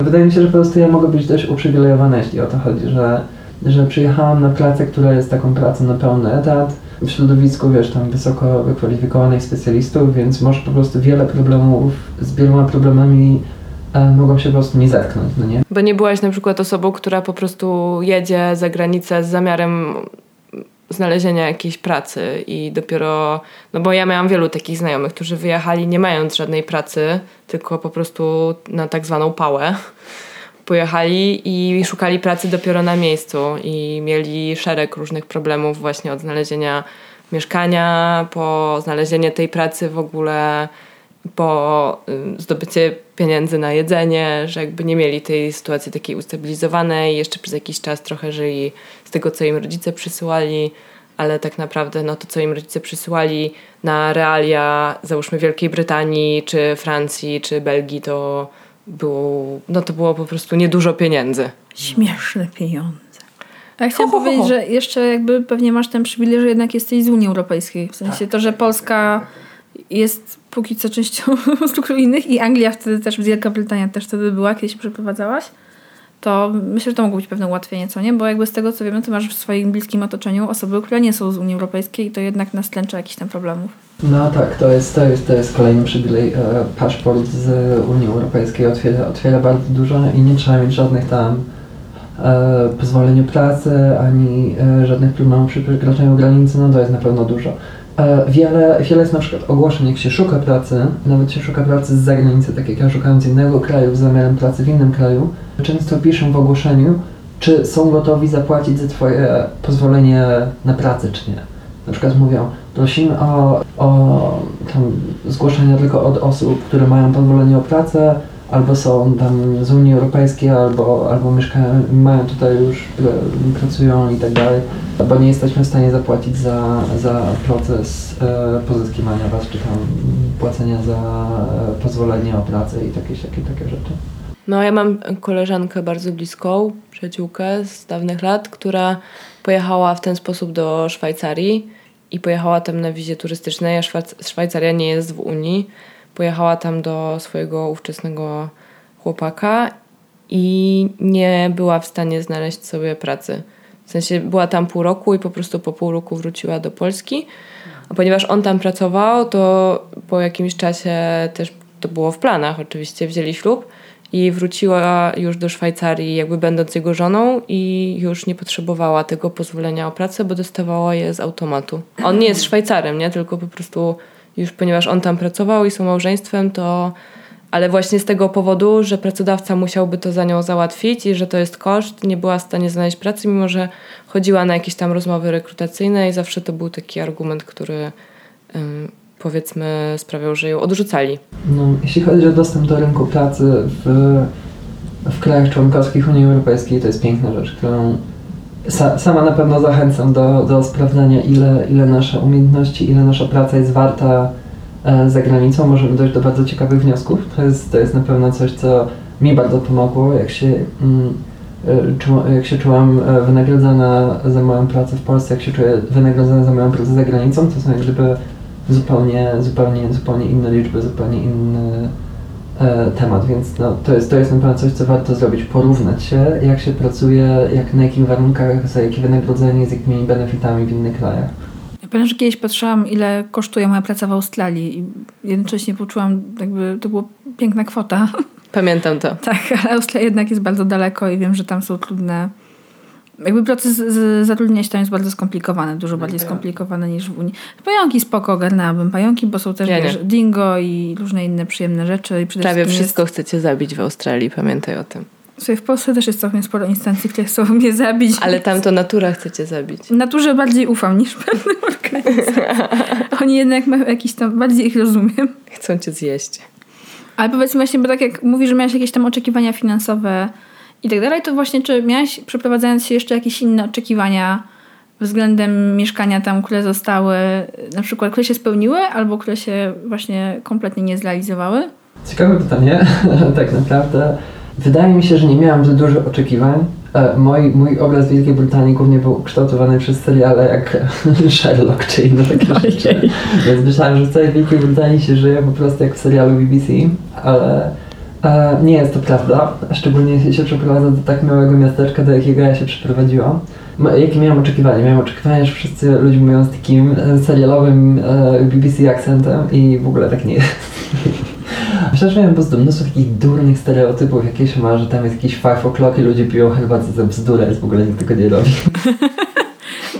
Wydaje mi się, że po prostu ja mogę być dość uprzywilejowana, jeśli o to chodzi, że, że przyjechałam na pracę, która jest taką pracą na pełny etat, w środowisku, wiesz, tam wysoko wykwalifikowanych specjalistów, więc może po prostu wiele problemów, z wieloma problemami e, mogą się po prostu nie zetknąć, no nie? Bo nie byłaś na przykład osobą, która po prostu jedzie za granicę z zamiarem znalezienia jakiejś pracy i dopiero, no bo ja miałam wielu takich znajomych, którzy wyjechali nie mając żadnej pracy, tylko po prostu na tak zwaną pałę. Pojechali i szukali pracy dopiero na miejscu i mieli szereg różnych problemów właśnie od znalezienia mieszkania, po znalezienie tej pracy w ogóle, po y, zdobycie pieniędzy na jedzenie, że jakby nie mieli tej sytuacji takiej ustabilizowanej, jeszcze przez jakiś czas trochę żyli z tego, co im rodzice przysyłali, ale tak naprawdę no, to, co im rodzice przysyłali na realia, załóżmy Wielkiej Brytanii, czy Francji, czy Belgii, to było, no, to było po prostu niedużo pieniędzy. Śmieszne pieniądze. A ja chciałam Ho, ho, ho, powiedzieć, że jeszcze jakby pewnie masz ten przywilej, że jednak jesteś z Unii Europejskiej. W sensie to, że Polska jest póki co częścią [laughs] struktur innych i Anglia wtedy też, Wielka Brytania też wtedy była, kiedy się przeprowadzałaś, to myślę, że to mogło być pewne ułatwienie, co nie? Bo jakby z tego, co wiemy, to masz w swoim bliskim otoczeniu osoby, które nie są z Unii Europejskiej i to jednak nastręcza jakichś tam problemów. No tak, to jest, to jest, to jest kolejny przywilej. E, paszport z Unii Europejskiej otwiera, otwiera bardzo dużo i nie trzeba mieć żadnych tam e, pozwoleń pracę, ani e, żadnych problemów przy przekraczaniu granicy, no to jest na pewno dużo. E, wiele, wiele jest na przykład ogłoszeń, jak się szuka pracy, nawet się szuka pracy z zagranicy, tak jak ja szukałem z innego kraju z zamiarem pracy w innym kraju, często piszą w ogłoszeniu, czy są gotowi zapłacić za twoje pozwolenie na pracę, czy nie. Na przykład mówią, prosimy o, o tam zgłoszenia tylko od osób, które mają pozwolenie o pracę, albo są tam z Unii Europejskiej, albo, albo mieszkają, mają tutaj już, pr- pracują i tak dalej, bo nie jesteśmy w stanie zapłacić za, za proces e, pozyskiwania was, czy tam płacenia za e, pozwolenie o pracę i takie, takie, takie rzeczy. No, ja mam koleżankę bardzo bliską, przyjaciółkę z dawnych lat, która pojechała w ten sposób do Szwajcarii i pojechała tam na wizie turystycznej, a Szwac- Szwajcaria nie jest w Unii. Pojechała tam do swojego ówczesnego chłopaka i nie była w stanie znaleźć sobie pracy. W sensie była tam pół roku i po prostu po pół roku wróciła do Polski. A ponieważ on tam pracował, to po jakimś czasie też to było w planach oczywiście, wzięli ślub i wróciła już do Szwajcarii, jakby będąc jego żoną i już nie potrzebowała tego pozwolenia o pracę, bo dostawała je z automatu. On nie jest Szwajcarem, nie? Tylko po prostu już ponieważ on tam pracował i są małżeństwem, to ale właśnie z tego powodu, że pracodawca musiałby to za nią załatwić i że to jest koszt, nie była w stanie znaleźć pracy, mimo że chodziła na jakieś tam rozmowy rekrutacyjne i zawsze to był taki argument, który powiedzmy sprawiał, że ją odrzucali. No, jeśli chodzi o dostęp do rynku pracy w, w krajach członkowskich Unii Europejskiej, to jest piękna rzecz, którą sa, sama na pewno zachęcam do, do sprawdzania, ile, ile nasze umiejętności, ile nasza praca jest warta e, za granicą. Możemy dojść do bardzo ciekawych wniosków. To jest, to jest na pewno coś, co mi bardzo pomogło, jak się, mm, e, jak się czułam e, wynagradzana za moją pracę w Polsce, jak się czuję wynagradzana za moją pracę za granicą, to są jak gdyby zupełnie, zupełnie, zupełnie inne liczby, zupełnie inny, e, temat, więc no, to, jest, to jest na pewno coś, co warto zrobić, porównać się, jak się pracuje, jak na jakich warunkach, za jakie wynagrodzenie, z jakimi benefitami w innych krajach. Ja pamiętam, że kiedyś patrzyłam, ile kosztuje moja praca w Australii i jednocześnie poczułam, jakby to była piękna kwota. Pamiętam to. [laughs] Tak, ale Australia jednak jest bardzo daleko i wiem, że tam są trudne. Jakby proces zatrudnienia się tam jest bardzo skomplikowany, dużo bardziej tak. skomplikowany niż w Unii. Pająki spoko ogarnęłabym. Pająki, bo są też Ja wiesz, dingo i różne inne przyjemne rzeczy. I przede Prawie wszystko chcecie zabić w Australii, pamiętaj o tym. Jest, słuchaj, w Polsce też jest całkiem sporo instancji, które chcą mnie zabić. Ale tam to natura chcecie zabić. W naturze bardziej ufam niż pewnym [laughs] organizacjom. Oni jednak mają jakiś tam, bardziej ich rozumiem. Chcą cię zjeść. Ale powiedzmy właśnie, bo tak jak mówisz, że miałeś jakieś tam oczekiwania finansowe i tak dalej, to właśnie czy miałeś przeprowadzając się jeszcze jakieś inne oczekiwania względem mieszkania tam, które zostały, na przykład, które się spełniły albo które się właśnie kompletnie nie zrealizowały? Ciekawe pytanie, [laughs] tak naprawdę. Wydaje mi się, że nie miałam za dużo oczekiwań. E, Mój, mój obraz Wielkiej Brytanii głównie był kształtowany przez seriale jak [laughs] Sherlock czy inne takie rzeczy. Więc myślałem, że w całej Wielkiej Brytanii się żyje po prostu jak w serialu BBC, ale e, nie jest to prawda. Szczególnie jeśli się przeprowadza do tak małego miasteczka, do jakiego ja się przeprowadziłam. Jakie miałem oczekiwania? Miałem oczekiwania, że wszyscy ludzie mówią z takim e, serialowym e, BBC akcentem i w ogóle tak nie jest. [laughs] Myślę, że miałem po prostu mnóstwo takich durnych stereotypów, jakie się ma, że tam jest jakiś five o'clock i ludzie piją herbatę za bzdurę, jest w ogóle nikt tego nie robi. [laughs]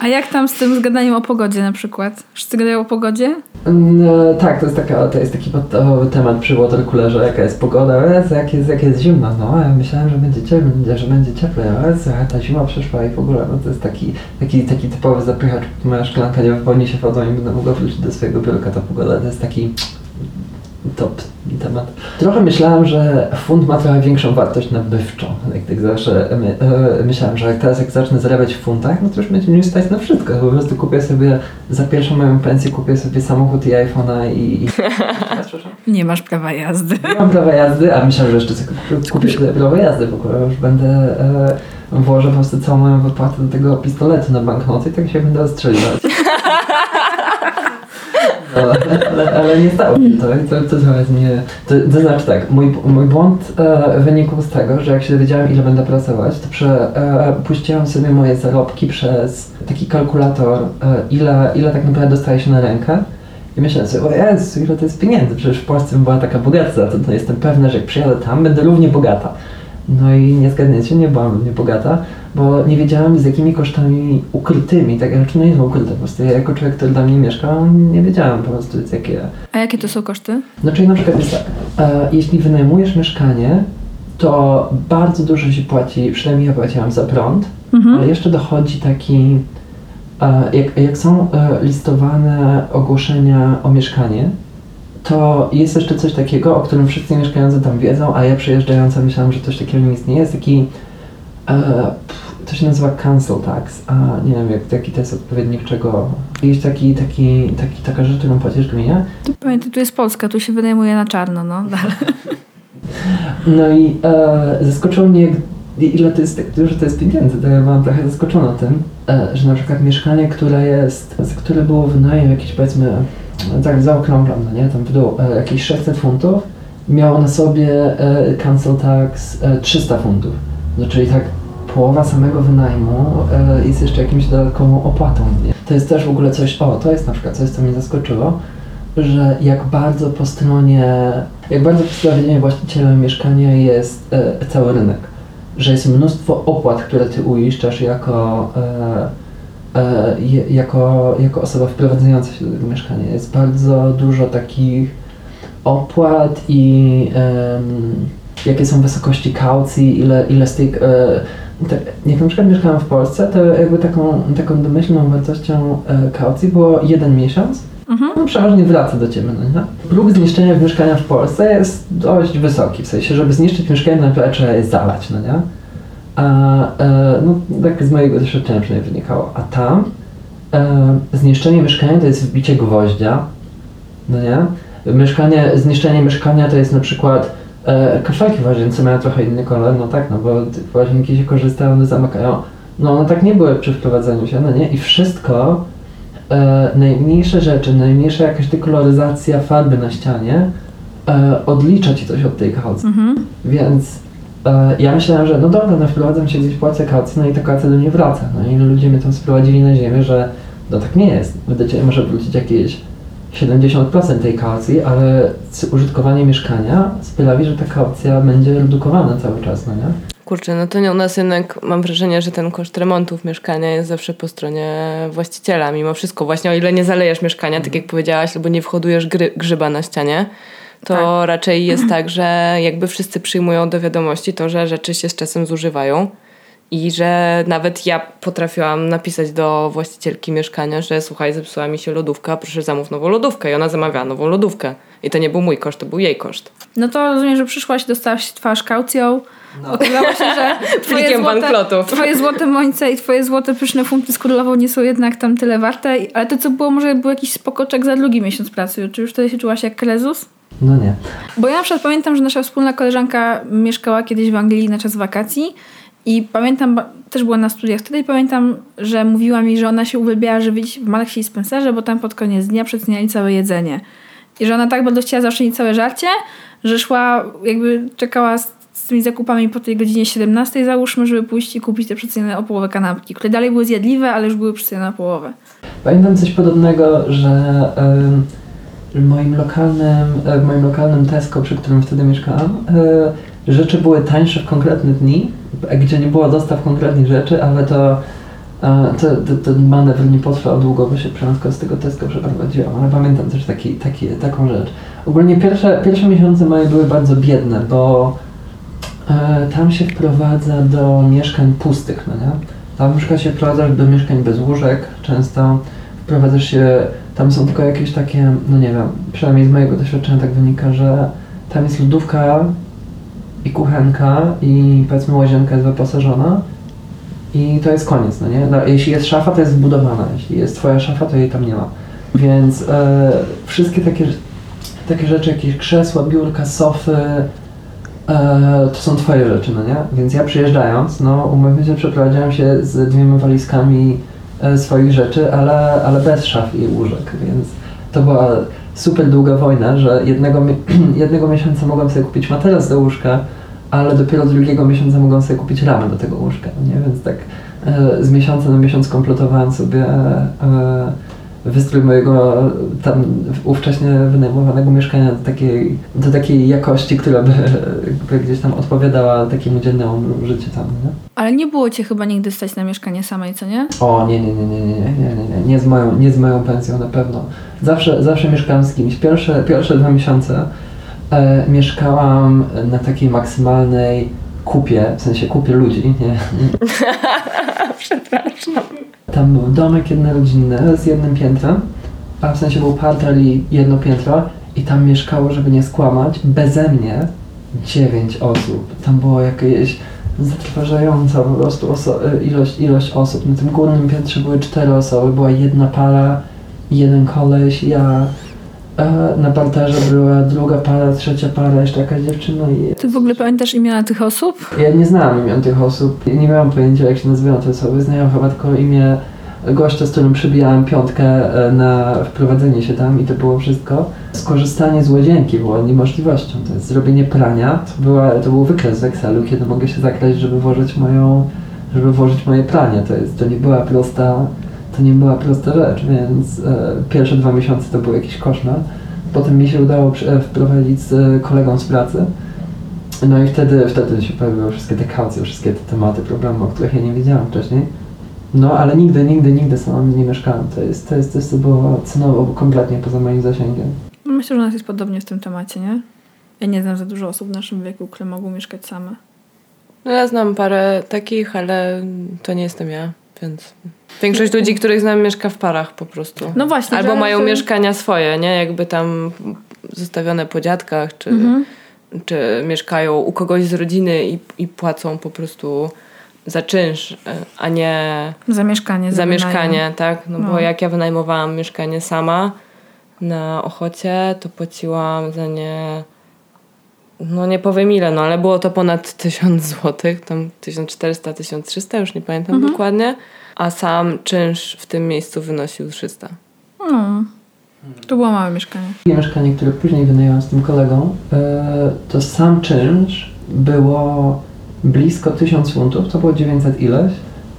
A jak tam z tym zgadaniem o pogodzie na przykład? Wszyscy gadają o pogodzie? No, tak, to jest, taka, to jest taki podstawowy temat przy watercoolerze, jaka jest pogoda, jak jest, jak jest zimno, no ja myślałem, że będzie ciepło, że będzie cieplej, o Jezu, a ta zima przyszła i w ogóle, no to jest taki, taki, taki typowy zapychacz, moja szklanka nie wypełni się wodą i będę mogła wrócić do swojego biurka, ta pogoda to jest taki top temat. Trochę myślałem, że fund ma trochę większą wartość nabywczą. Jak tak zawsze my, e, myślałem, że jak teraz jak zacznę zarabiać w funtach, no to już będzie mi stać na wszystko. Po prostu kupię sobie za pierwszą moją pensję kupię sobie samochód i iPhone'a i... i... [laughs] Nie masz prawa jazdy. Nie mam prawa jazdy, a myślałem, że jeszcze kupię, sobie prawo jazdy ogóle. Już będę e, włożę po prostu całą moją wypłatę do tego pistoletu na banknoty i tak się będę ostrzeliwać. [laughs] Ale, ale nie stało się to to, to trochę mnie... To, to znaczy tak, mój, mój błąd e, wynikł z tego, że jak się dowiedziałem ile będę pracować, to prze, e, sobie moje zarobki przez taki kalkulator, e, ile, ile tak naprawdę dostaje się na rękę. I myślałem sobie, o Jezu, ile to jest pieniędzy, przecież w Polsce bym była taka bogata to, to jestem pewna, że jak przyjadę tam, będę równie bogata. No i nie zgadniecie, nie byłam równie bogata, bo nie wiedziałam z jakimi kosztami ukrytymi, tak, znaczy no nie są ukryte, po prostu ja jako człowiek, który tam nie mieszkał, nie wiedziałam po prostu z jakie... A jakie to są koszty? No czyli na przykład jest tak, e, jeśli wynajmujesz mieszkanie, to bardzo dużo się płaci, przynajmniej ja płaciłam za prąd, ale jeszcze dochodzi taki, e, jak, jak są e, listowane ogłoszenia o mieszkanie, to jest jeszcze coś takiego, o którym wszyscy mieszkający tam wiedzą, a ja przejeżdżająca myślałam, że coś takiego nie istnieje. Jest taki, e, to się nazywa cancel tax, a nie wiem jak, jaki to jest odpowiednik czego. Jest taki, taki, taki, taka rzecz, którą płacisz gminie. Pamiętaj, tu jest Polska, tu się wynajmuje na czarno, no. No i e, zaskoczyło mnie, ile to jest, jak dużo to jest pieniędzy. To ja byłam trochę zaskoczona tym, e, że na przykład mieszkanie, które jest, które było wynajem jakieś powiedzmy, tak zaokrąglam, no nie, tam w e, jakieś 600 funtów, miało na sobie e, cancel tax e, 300 funtów. No czyli tak połowa samego wynajmu e, jest jeszcze jakimś dodatkową opłatą. Nie? To jest też w ogóle coś, o, to jest na przykład coś, co mnie zaskoczyło, że jak bardzo po stronie, jak bardzo po stronie właściciela mieszkania jest e, cały rynek. Że jest mnóstwo opłat, które ty uiszczasz jako, e, jako, jako osoba wprowadzająca się do tego mieszkania. Jest bardzo dużo takich opłat i jakie są wysokości kaucji, ile, ile z. E, tak, jak na przykład mieszkałem w Polsce, to jakby taką, taką domyślną wartością e, kaucji było jeden miesiąc, no przeważnie wraca do Ciebie, no nie? Próg zniszczenia mieszkania w Polsce jest dość wysoki, w sensie, żeby zniszczyć mieszkanie najpierw trzeba je zalać, no nie? A, e, no tak z mojego doświadczenia przynajmniej wynikało. A tam e, zniszczenie mieszkania to jest wbicie gwoździa, no nie? Mieszkanie, zniszczenie mieszkania to jest na przykład e, kafelki w łazience mają trochę inny kolor, no tak, no bo łazienki się korzystają, one zamykają. No one tak nie były przy wprowadzeniu się, no nie? I wszystko e, najmniejsze rzeczy, najmniejsza jakaś dekoloryzacja farby na ścianie e, odlicza ci coś od tej kaucji. Mhm. Więc ja myślałem, że no dobra, no wprowadzam się gdzieś, płacę kaucję, no i ta kaucja do mnie wraca. No i ludzie mnie tam sprowadzili na ziemię, że no tak nie jest. Ciebie może wrócić jakieś 70% tej kaucji, ale użytkowanie mieszkania sprawi, że ta kaucja będzie redukowana cały czas, no nie? Kurczę, no to nie u nas jednak mam wrażenie, że ten koszt remontów mieszkania jest zawsze po stronie właściciela. Mimo wszystko, właśnie o ile nie zalejesz mieszkania, tak jak powiedziałaś, albo nie whodujesz gry, grzyba na ścianie, to Tak. raczej jest [clears throat] tak, że jakby wszyscy przyjmują do wiadomości to, że rzeczy się z czasem zużywają. I że nawet ja potrafiłam napisać do właścicielki mieszkania, że słuchaj, zepsuła mi się lodówka, proszę zamów nową lodówkę. I ona zamawiała nową lodówkę. I to nie był mój koszt, to był jej koszt. No to rozumiem, że przyszłaś, dostałaś twarz kaucją. Okazało się, że [laughs] twoje złote, banklotów. twoje złote mońce i twoje złote pyszne funty z królową nie są jednak tam tyle warte. Ale to co było, może był jakiś spokoczek za drugi miesiąc pracy. Czy już wtedy się czułaś jak Krezus? No nie. Bo ja na przykład pamiętam, że nasza wspólna koleżanka mieszkała kiedyś w Anglii na czas wakacji i pamiętam, też była na studiach wtedy i pamiętam, że mówiła mi, że ona się uwielbiała żywić w Marksie i Spencerze, bo tam pod koniec dnia przeceniali całe jedzenie. I że ona tak bardzo chciała zaoszczędzić całe żarcie, że szła, jakby czekała z, z tymi zakupami po tej godzinie 17 załóżmy, żeby pójść i kupić te przecenione o połowę kanapki, które dalej były zjadliwe, ale już były przecenione o połowę. Pamiętam coś podobnego, że moim lokalnym, e, w moim lokalnym Tesco, przy którym wtedy mieszkałam, e, rzeczy były tańsze w konkretne dni, gdzie nie było dostaw konkretnych rzeczy, ale to, ten manewr nie potrwał długo, bo się prędko z tego Tesco przeprowadziłam, ale pamiętam też taki, taki, taką rzecz. Ogólnie pierwsze, pierwsze miesiące moje były bardzo biedne, bo tam się wprowadza do mieszkań pustych, no nie? Tam na przykład się wprowadzasz do mieszkań bez łóżek, często wprowadzasz się, tam są tylko jakieś takie, no nie wiem, przynajmniej z mojego doświadczenia tak wynika, że tam jest lodówka i kuchenka i powiedzmy łazienka jest wyposażona i to jest koniec, no nie? No, jeśli jest szafa, to jest wbudowana, jeśli jest twoja szafa, to jej tam nie ma. Więc e, wszystkie takie, takie rzeczy, jakieś krzesła, biurka, sofy, e, to są twoje rzeczy, no nie? Więc ja przyjeżdżając, no umówmy się, przeprowadziłem się z dwiema walizkami e, swoich rzeczy, ale, ale bez szaf i łóżek, więc to była super długa wojna, że jednego, [clears throat] jednego miesiąca mogłem sobie kupić materac do łóżka, ale dopiero drugiego miesiąca mogłem sobie kupić ramę do tego łóżka, no nie? Więc tak e, z miesiąca na miesiąc kompletowałem sobie e, wystrój mojego tam ówcześnie wynajmowanego mieszkania do takiej, do takiej jakości, która by, by gdzieś tam odpowiadała takiemu dziennemu życiu tam, nie? Ale nie było cię chyba nigdy stać na mieszkanie samej, co nie? O, nie, nie, nie, nie, nie, nie, nie, nie, nie, nie z moją, nie z moją pensją na pewno. Zawsze, zawsze mieszkałam z kimś. Pierwsze, pierwsze dwa miesiące e, mieszkałam na takiej maksymalnej kupie, w sensie kupie ludzi, nie? [laughs] [laughs] Przepraszam. Tam był domek jednorodzinny z jednym piętrem, a w sensie był parter i jedno piętro i tam mieszkało, żeby nie skłamać, beze mnie dziewięć osób. Tam było jakieś zatrważająca po prostu oso- ilość, ilość osób. Na tym górnym piętrze były cztery osoby, była jedna para, jeden koleś, ja. E, na parterze była druga para, trzecia para, jeszcze jakaś dziewczyna i Ty w ogóle pamiętasz imiona tych osób? ja nie znałam imion tych osób, nie miałam pojęcia jak się nazywają te osoby. Znałam chyba tylko imię gościa, z którym przybijałem piątkę e, na wprowadzenie się tam i to było wszystko. Skorzystanie z łazienki było niemożliwością. To jest zrobienie prania. To, była, to był wykres z Excelu, kiedy mogę się zakraść, żeby włożyć moją, żeby włożyć moje pranie. To, jest, to nie była prosta, to nie była prosta rzecz, więc e, pierwsze dwa miesiące to był jakiś koszmar. Potem mi się udało przy- e, wprowadzić z e, kolegą z pracy. No i wtedy, wtedy się pojawiły wszystkie te kaucje, wszystkie te tematy, problemy, o których ja nie wiedziałam wcześniej. No, ale nigdy, nigdy, nigdy sam nie mieszkałem. To jest, to jest coś, co było cenowo kompletnie poza moim zasięgiem. Myślę, że u nas jest podobnie w tym temacie, nie? Ja nie znam za dużo osób w naszym wieku, które mogą mieszkać same. No ja znam parę takich, ale to nie jestem ja, więc... Większość ludzi, których znam, mieszka w parach po prostu. No właśnie, Albo mają mieszkania swoje, nie? Jakby tam zostawione po dziadkach, czy, Mhm. czy mieszkają u kogoś z rodziny i, i płacą po prostu za czynsz, a nie Za mieszkanie. za wynajem. mieszkanie, tak? No, No. bo jak ja wynajmowałam mieszkanie sama na Ochocie, to płaciłam za nie no nie powiem ile, no ale było to ponad 1000 złotych, tam 1400, 1300, już nie pamiętam Mhm. dokładnie, a sam czynsz w tym miejscu wynosił 300. No. To było małe mieszkanie. Mieszkanie, które później wynająłem z tym kolegą, e, to sam czynsz było blisko 1000 funtów, to było 900 ileś.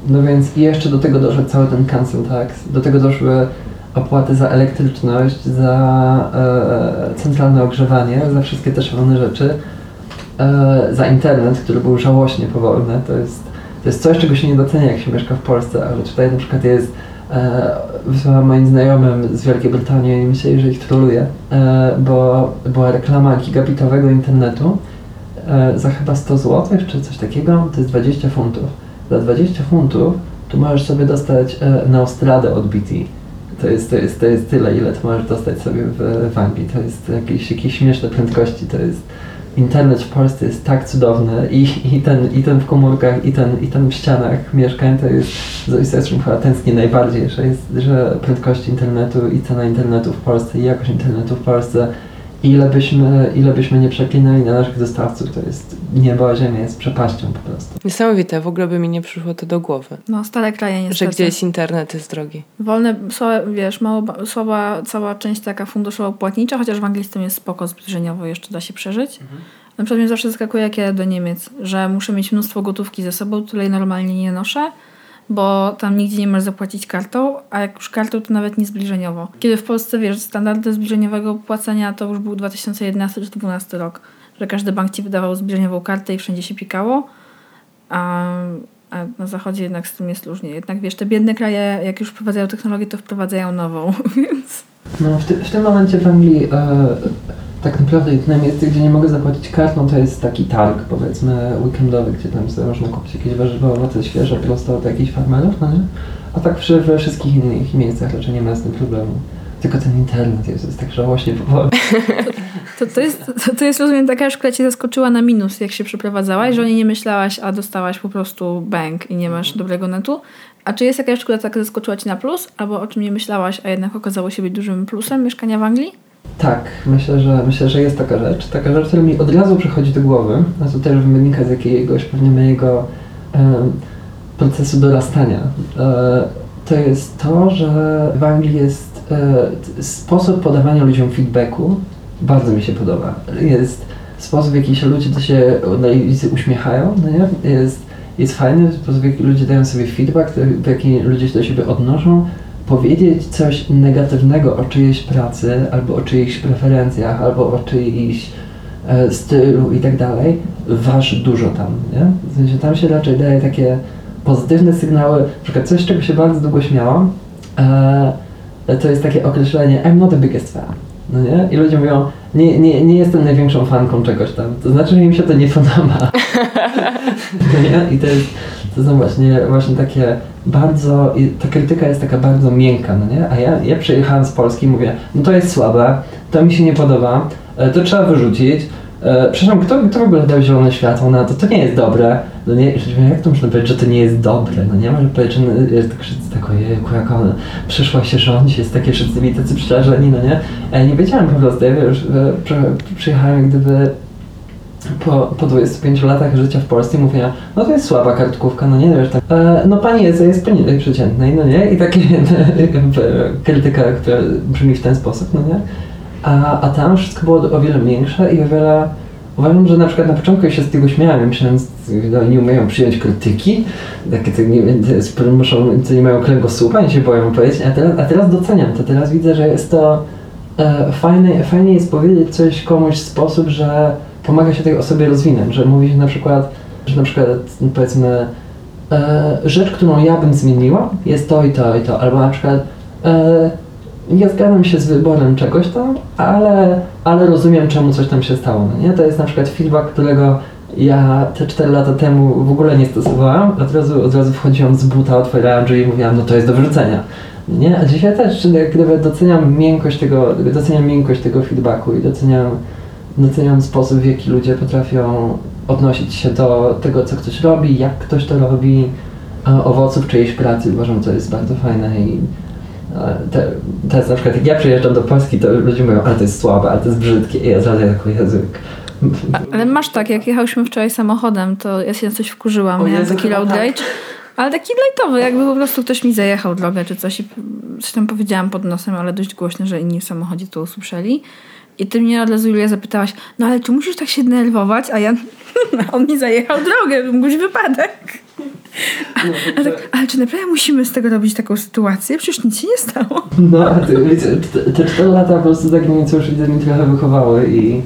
No więc jeszcze do tego doszedł cały ten cancel tax, do tego doszły opłaty za elektryczność, za e, centralne ogrzewanie, za wszystkie te szalone rzeczy, e, za internet, który był żałośnie powolny. To jest, to jest coś, czego się nie docenia, jak się mieszka w Polsce, ale tutaj na przykład jest e, wysłałam moim znajomym z Wielkiej Brytanii i myśleli, że ich troluję, e, bo była reklama gigabitowego internetu e, za chyba 100 zł czy coś takiego, to jest 20 funtów. Za 20 funtów tu możesz sobie dostać e, Neostradę od BT. To jest, to, jest, to jest tyle, ile tu możesz dostać sobie w, w Anglii. To jest jakieś, jakieś śmieszne prędkości. To jest internet w Polsce jest tak cudowny i, i, ten, i ten w komórkach, i ten, i ten w ścianach mieszkań to jest coś, za czym chyba tęsknię najbardziej, że, jest, że prędkość internetu i cena internetu w Polsce i jakość internetu w Polsce ile byśmy, ile byśmy nie przeklinali na naszych dostawców, to jest niebo a ziemia, jest przepaścią po prostu. Niesamowite, w ogóle by mi nie przyszło to do głowy. No, stare kraje niestety. Że gdzieś internet jest drogi. Wolne, słabe, wiesz, mało, ba- słaba cała część taka funduszowo-płatnicza, chociaż w Anglii z tym jest spoko, zbliżeniowo jeszcze da się przeżyć. Na przykład mnie zawsze zaskakuje, jak ja do Niemiec, że muszę mieć mnóstwo gotówki ze sobą, której normalnie nie noszę, bo tam nigdzie nie możesz zapłacić kartą, a jak już kartą, to nawet nie zbliżeniowo. Kiedy w Polsce, wiesz, standardy zbliżeniowego płacenia to już był 2011 czy 2012 rok, że każdy bank ci wydawał zbliżeniową kartę i wszędzie się pikało, a, a na zachodzie jednak z tym jest różnie. Jednak wiesz, te biedne kraje, jak już wprowadzają technologię, to wprowadzają nową, [laughs] więc... No, w, ty, w tym momencie w Anglii e, tak naprawdę jedyne miejsce, gdzie nie mogę zapłacić kartą, to jest taki targ, powiedzmy, weekendowy, gdzie tam sobie można kupić jakieś warzywa, owoce świeże prosto od jakichś farmerów, no nie? A tak we wszystkich innych miejscach raczej nie ma z tym problemu. Tylko ten internet jest, jest tak żałośnie powolny. [laughs] To, to, jest, to, to jest, rozumiem, taka szkoła cię zaskoczyła na minus, jak się przeprowadzałaś, że o niej nie myślałaś, a dostałaś po prostu bank i nie masz dobrego netu. A czy jest jakaś szkoła, która zaskoczyła cię na plus, albo o czym nie myślałaś, a jednak okazało się być dużym plusem mieszkania w Anglii? Tak, myślę, że myślę, że jest taka rzecz. Taka rzecz, która mi od razu przychodzi do głowy, a to też wynika z jakiegoś pewnie mojego em, procesu dorastania. E, to jest to, że w Anglii jest e, sposób podawania ludziom feedbacku bardzo mi się podoba. Jest sposób, w jaki się ludzie do się na ulicy uśmiechają, no nie? Jest, jest fajny sposób, w jaki ludzie dają sobie feedback, w jaki ludzie się do siebie odnoszą powiedzieć coś negatywnego o czyjejś pracy, albo o czyichś preferencjach, albo o czyichś e, stylu i tak dalej, waży dużo tam, nie? W sensie tam się raczej daje takie pozytywne sygnały, na przykład coś, czego się bardzo długo śmiałam, e, to jest takie określenie I'm not the biggest fan, no nie? I ludzie mówią, nie, nie, nie jestem największą fanką czegoś tam, to znaczy, że im się to nie podoba. no [laughs] nie? I to jest, to są właśnie, właśnie takie bardzo, i ta krytyka jest taka bardzo miękka, no nie? A ja, ja przyjechałem z Polski i mówię, no to jest słabe, to mi się nie podoba, e, to trzeba wyrzucić. E, przepraszam, kto, kto w ogóle dał zielone światło na to? To nie jest dobre. No nie, jak to można powiedzieć, że to nie jest dobre? No nie, może powiedzieć, że no, jest tak tak, jak ona przyszła się rządzi, jest takie wszyscy mi tacy przerażeni, no nie? Ja nie wiedziałem po prostu, ja już e, przy, przyjechałem gdyby po, po 25 latach życia w Polsce mówię, no to jest słaba kartkówka, no nie wiesz, tak, e, no pani jest, jest poniżej przeciętnej, no nie? I takie [laughs] krytyka, która brzmi w ten sposób, no nie? A, a tam wszystko było o wiele większe i o wiele... Uważam, że na przykład na początku ja się z tego śmiałem, myślałem, że oni nie umieją przyjąć krytyki, takie to nie, muszą, to nie mają kręgosłupa, nie się boją powiedzieć, a teraz, a teraz doceniam to, teraz widzę, że jest to e, fajne, fajnie jest powiedzieć coś komuś w sposób, że pomaga się tej osobie rozwinąć, że mówi się na przykład, że na przykład no powiedzmy e, rzecz, którą ja bym zmieniła jest to i to i to, albo na przykład e, nie zgadzam się z wyborem czegoś tam, ale, ale rozumiem czemu coś tam się stało, no nie? To jest na przykład feedback, którego ja te 4 lata temu w ogóle nie stosowałam, od razu, od razu wchodziłam z buta, otwierałam drzwi i mówiłam, no to jest do wyrzucenia. Nie? A dzisiaj też gdyby doceniam miękkość tego, doceniam miękkość tego feedbacku i doceniam doceniam sposób, w jaki ludzie potrafią odnosić się do tego, co ktoś robi, jak ktoś to robi, owoców czyjejś pracy. Uważam, to jest bardzo fajne i te, teraz na przykład jak ja przyjeżdżam do Polski, to ludzie mówią, ale to jest słabe, ale to jest brzydkie i ja zrazu jako język. Ale masz tak, jak jechałyśmy wczoraj samochodem, to ja się na coś wkurzyłam, O miałam taki chyba road tak. Ale taki lajtowy, jakby po prostu ktoś mi zajechał drogę czy coś i coś tam powiedziałam pod nosem, ale dość głośno, że inni w samochodzie to usłyszeli. I ty mnie od razu, Julia, zapytałaś, no ale czy musisz tak się denerwować? A ja, [laughs] on mi zajechał drogę, mógł być wypadek. A tak, ale czy naprawdę musimy z tego robić taką sytuację? Przecież nic się nie stało. No, a ty, wiecie, te- te cztery lata po prostu tak mnie cóż mi trochę wychowały i,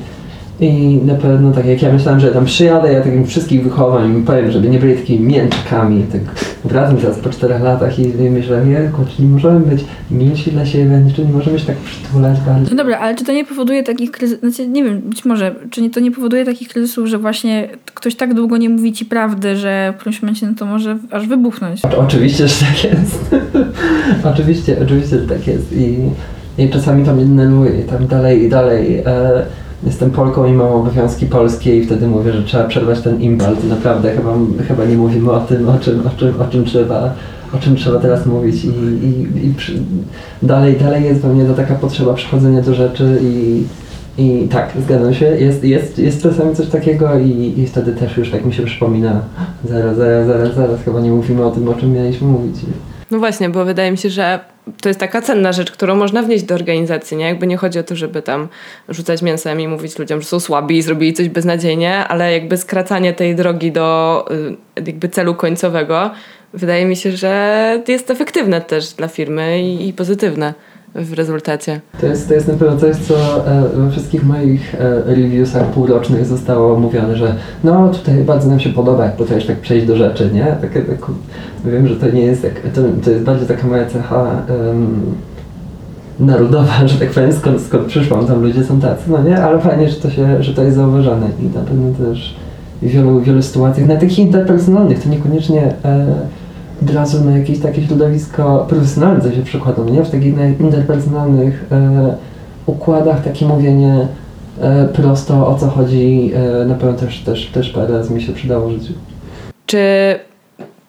i na pewno tak jak ja myślałem, że tam przyjadę, ja takim wszystkich wychowam i powiem, żeby nie byli takimi mięczkami, tak wracam teraz po czterech latach i, myślę, jejku, czy nie możemy być milsi dla siebie, czy nie możemy się tak przytulać bardziej. No dobra, ale czy to nie powoduje takich kryzysów, znaczy nie wiem, być może, czy nie, to nie powoduje takich kryzysów, że właśnie ktoś tak długo nie mówi ci prawdy, że w którymś momencie no to może aż wybuchnąć? O- Oczywiście, że tak jest. [laughs] oczywiście, oczywiście, że tak jest. I, I czasami to mnie denerwuje i tam dalej i dalej. E, jestem Polką i mam obowiązki polskie i wtedy mówię, że trzeba przerwać ten imbal. To naprawdę chyba, chyba nie mówimy o tym, o czym, o czym, o czym trzeba o czym trzeba teraz mówić i, i, i przy, dalej, dalej jest we mnie to taka potrzeba przychodzenia do rzeczy i, i tak, zgadzam się, jest, jest, jest czasami coś takiego i, i wtedy też już tak mi się przypomina, zaraz, zaraz, zaraz, zaraz, chyba nie mówimy o tym, o czym mieliśmy mówić. No właśnie, bo wydaje mi się, że to jest taka cenna rzecz, którą można wnieść do organizacji, nie? Jakby nie chodzi o to, żeby tam rzucać mięsem i mówić ludziom, że są słabi i zrobili coś beznadziejnie, ale jakby skracanie tej drogi do y, jakby celu końcowego wydaje mi się, że jest efektywne też dla firmy i, i pozytywne w rezultacie. To jest, to jest na pewno coś, co e, we wszystkich moich e, reviewsach półrocznych zostało mówione, że no tutaj bardzo nam się podoba, jak potrafisz tak przejść do rzeczy, nie? Takie, tak, wiem, że to nie jest tak, to, to jest bardziej taka moja cecha em, narodowa, [laughs] że tak powiem, skąd, skąd przyszłam, tam ludzie są tacy, no nie? Ale fajnie, że to, się, że to jest zauważane i na pewno też w wielu, wielu sytuacjach, na takich interpersonalnych, to niekoniecznie e, od razu na jakieś takie środowisko profesjonalne co się przekłada, nie? W takich na- interpersonalnych e, układach takie mówienie e, prosto o co chodzi e, na pewno też, też, też razy mi się przydało w życiu. Czy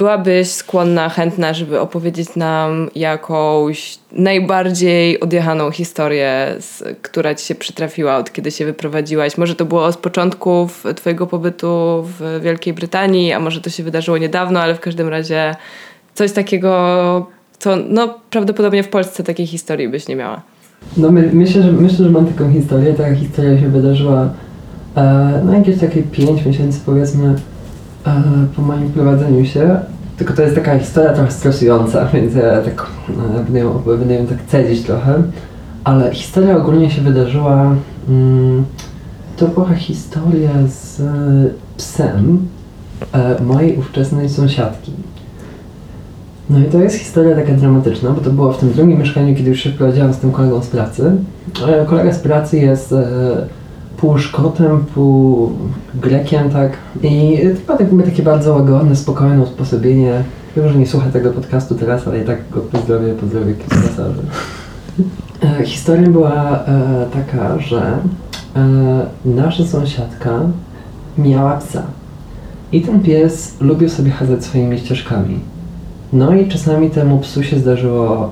byłabyś skłonna, chętna, żeby opowiedzieć nam jakąś najbardziej odjechaną historię, która ci się przytrafiła od kiedy się wyprowadziłaś? Może to było z początków twojego pobytu w Wielkiej Brytanii, a może to się wydarzyło niedawno, ale w każdym razie coś takiego, co no, prawdopodobnie w Polsce takiej historii byś nie miała. No my, myślę, że, myślę, że mam taką historię, taka historia się wydarzyła e, no jakieś takie 5 miesięcy powiedzmy po moim wprowadzeniu się. Tylko to jest taka historia trochę stresująca, [laughs] więc ja tak e, będę, ją, będę ją tak cedzić trochę. Ale historia ogólnie się wydarzyła, mm, to była historia z e, psem e, mojej ówczesnej sąsiadki. No i to jest historia taka dramatyczna, bo to było w tym drugim mieszkaniu, kiedy już się wprowadziłam z tym kolegą z pracy. E, Kolega z pracy jest e, pół Szkotem, pół Grekiem, tak. I to tak, takie bardzo łagodne, spokojne usposobienie. Wiem, że nie słucha tego podcastu teraz, ale i tak go pozdrowię, pozdrowię razy. E, Historia była e, taka, że e, nasza sąsiadka miała psa. I ten pies lubił sobie chadzać swoimi ścieżkami. No i czasami temu psu się zdarzyło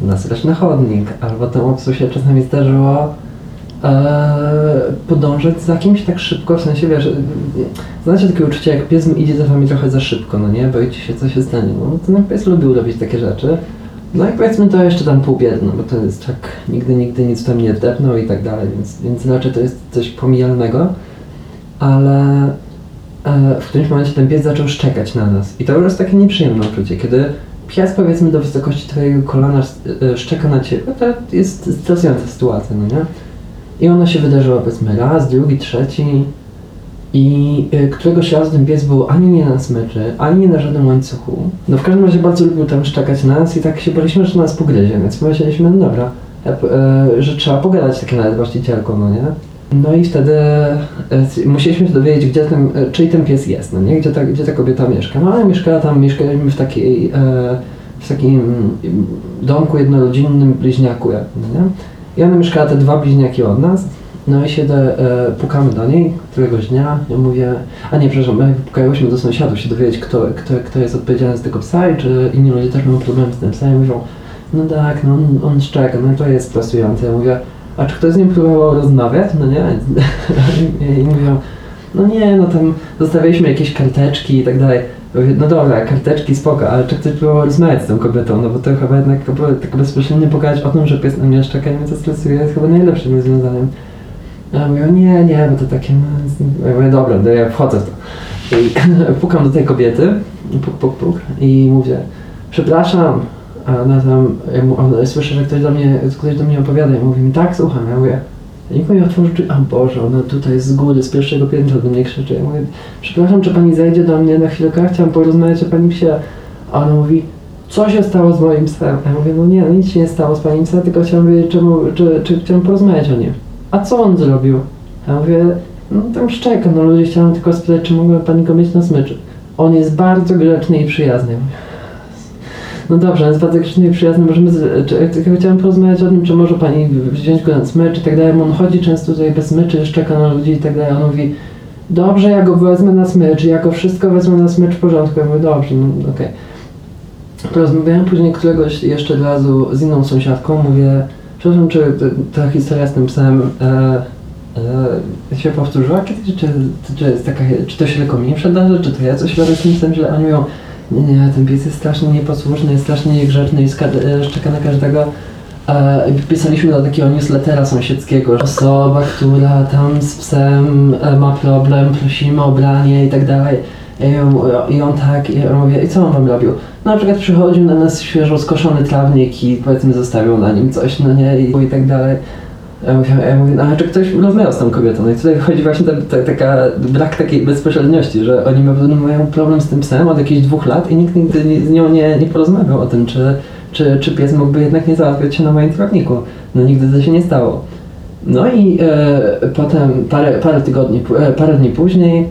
nasrać na chodnik, albo temu psu się czasami zdarzyło podążać za kimś tak szybko, w sensie wiesz, e, znacie takie uczucie, jak pies idzie za wami trochę za szybko, no nie, boicie się co się stanie, no ten pies lubił robić takie rzeczy. No i powiedzmy to jeszcze tam pół biedy, no bo to jest tak, nigdy, nigdy nic tam nie wdepnął i tak dalej, więc, więc raczej to jest coś pomijalnego, ale e, w którymś momencie ten pies zaczął szczekać na nas. I to już jest takie nieprzyjemne uczucie, kiedy pies powiedzmy do wysokości twojego kolana e, szczeka na ciebie, to jest stresująca sytuacja, no nie? I ono się wydarzyło powiedzmy raz, drugi, trzeci i y, któregoś razu ten pies był ani nie na smyczy, ani nie na żadnym łańcuchu. No w każdym razie bardzo lubił tam szczekać na nas i tak się baliśmy, że nas pogryzie, więc pomyśleliśmy, no dobra, e, że trzeba pogadać takie nawet właścicielką, no nie? No i wtedy e, musieliśmy się dowiedzieć, gdzie ten, e, czyj ten pies jest, no nie? Gdzie ta, gdzie ta kobieta mieszka. No ale mieszkała tam, mieszkaliśmy w takiej, w takim domku jednorodzinnym bliźniaku, no nie? I ona mieszkała te dwa bliźniaki od nas. No i się e, pukamy do niej któregoś dnia. Ja mówię, a nie, przepraszam, my pukałyśmy do sąsiadów się dowiedzieć, kto, kto, kto jest odpowiedzialny za tego psa i czy inni ludzie też mają problem z tym psem. I mówią, no tak, no on, on szczeka, no to jest stresujące. Ja mówię, a czy ktoś z nim próbował rozmawiać? No nie. [laughs] I mówią, no nie, no tam zostawialiśmy jakieś karteczki i tak dalej. Mówię, no dobra, karteczki spoko, ale czy ktoś próbował rozmawiać z tą kobietą, no bo to chyba jednak tak bezpośrednio pogadać o tym, że pies na mnie szczeka i mnie to stresuje, jest chyba najlepszym rozwiązaniem. A ja mówię, nie, nie, bo to takie, no, ja mówię, dobra, to ja wchodzę w to. I [laughs] pukam do tej kobiety, puk, puk, puk i mówię, przepraszam, a ona tam, ja mu, ona, słyszę, że ktoś do mnie, ktoś do mnie opowiada i mówi mi, tak, słucham, ja mówię, nikt mi otworzy drzwi, a Boże, ona tutaj z góry, z pierwszego piętra do mnie krzyczy, ja mówię, przepraszam, czy pani zejdzie do mnie na chwilkę, chciałam porozmawiać o pani psie, a ona mówi, co się stało z moim psem? Ja mówię, no nie, no nic się nie stało z panim psem, tylko chciałam wiedzieć, czemu, czy, czy chciałam porozmawiać o nim. A co on zrobił? Ja mówię, no tam szczeka, no ludzie chciałem tylko spytać, czy mogłem pani go mieć na smyczy. On jest bardzo grzeczny i przyjazny. No dobrze, on jest bardzo grzeczny przyjazny, możemy, z- czy, tylko chciałem porozmawiać o tym, czy może pani wziąć go na smycz i tak dalej, on chodzi często tutaj bez smyczy, szczeka na ludzi i tak dalej, on mówi, dobrze, ja go wezmę na smycz, ja go wszystko wezmę na smycz w porządku, ja mówię, dobrze, no okej. Porozmawiałem później któregoś jeszcze razu z inną sąsiadką, mówię, przepraszam, czy ta, historia z tym psem e, e, się powtórzyła kiedyś, czy, czy, jest taka, czy to się tylko mi przydarzy, czy to ja coś robię z tym psem źle? Oni mówią, nie, nie, ten pies jest strasznie nieposłuszny, jest strasznie niegrzeczny i e, szczeka na każdego. E, pisaliśmy do takiego newslettera sąsiedzkiego, że osoba, która tam z psem e, ma problem, prosimy o branie i tak dalej. I on, I on tak, i ja mówię, i co on wam robił? No, na przykład przychodził na nas świeżo skoszony trawnik i powiedzmy zostawił na nim coś, no nie, i, i tak dalej. Ja mówię, ja mówię, no ale czy ktoś rozmawiał z tą kobietą? No i tutaj wychodzi właśnie ta, ta, taka brak takiej bezpośredniości, że oni ma- mają problem z tym psem od jakichś dwóch lat i nikt nigdy z nią nie, nie porozmawiał o tym, czy, czy, czy pies mógłby jednak nie załatwiać się na moim trawniku. No nigdy to się nie stało. No i e, potem parę, parę tygodni, e, parę dni później,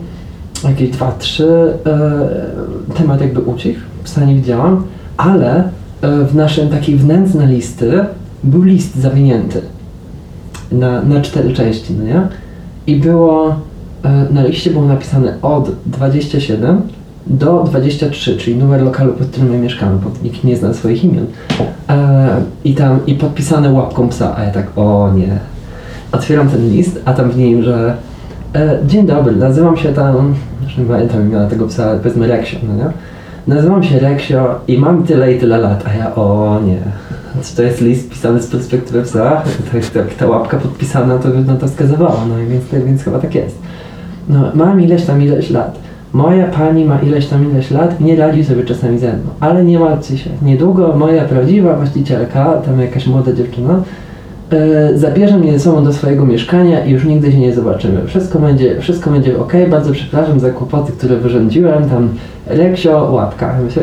jakieś dwa, trzy, e, temat jakby ucichł, psa nie widziałam, ale e, w naszym takiej wnętrznej listy był list zawinięty na, na cztery części, no nie? I było, e, na liście było napisane od 27 do 23, czyli numer lokalu, pod którym my mieszkamy, bo nikt nie zna swoich imion. E, I tam, i podpisane łapką psa, a ja tak, o nie. Otwieram ten list, a tam w nim, że e, dzień dobry, nazywam się tam, już nie pamiętam imiona tego psa, ale powiedzmy Reksio, no nie? Nazywam się Reksio i mam tyle i tyle lat, a ja, o nie. Czy to jest list pisany z perspektywy psa? [laughs] Tak, tak, ta łapka podpisana to, no, to wskazywała, no więc, więc chyba tak jest. No, mam ileś tam ileś lat. Moja pani ma ileś tam ileś lat i nie radzi sobie czasami ze mną. Ale nie martwcie się. Niedługo moja prawdziwa właścicielka, tam jakaś młoda dziewczyna, e, zabierze mnie ze sobą do swojego mieszkania i już nigdy się nie zobaczymy. Wszystko będzie, wszystko będzie ok, bardzo przepraszam za kłopoty, które wyrządziłem, tam Reksio, łapka. Myślę,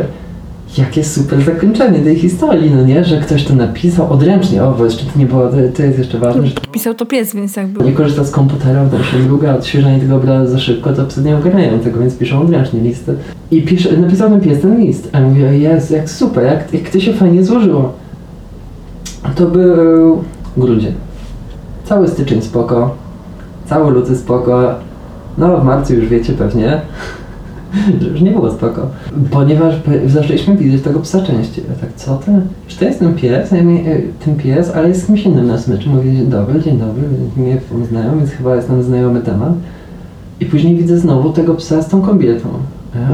jakie super zakończenie tej historii, no nie? Że ktoś to napisał odręcznie, o, bo jeszcze to nie było, to, jest jeszcze ważne, że Pisał to pies, więc jakby... nie korzysta z komputera, tam się długa, odświeżanie tego obrazu za szybko, to psy nie ogarniają tego, więc piszą odręcznie listy. I pisze, napisał ten pies ten list. A ja mówię, jest, jak super, jak, jak to się fajnie złożyło. To był grudzień. Cały styczeń spoko, cały luty spoko, no w marcu już wiecie pewnie, [laughs] że już nie było spoko. Ponieważ po- zaczęliśmy widzieć tego psa częściej. Ja tak, co ty? Czy to jest ten pies? Ja e, ten pies, ale jest kimś innym na smyczu. Mówię, dzień dobry, dzień dobry, mnie znają, więc chyba jest nam znajomy temat. I później widzę znowu tego psa z tą kobietą.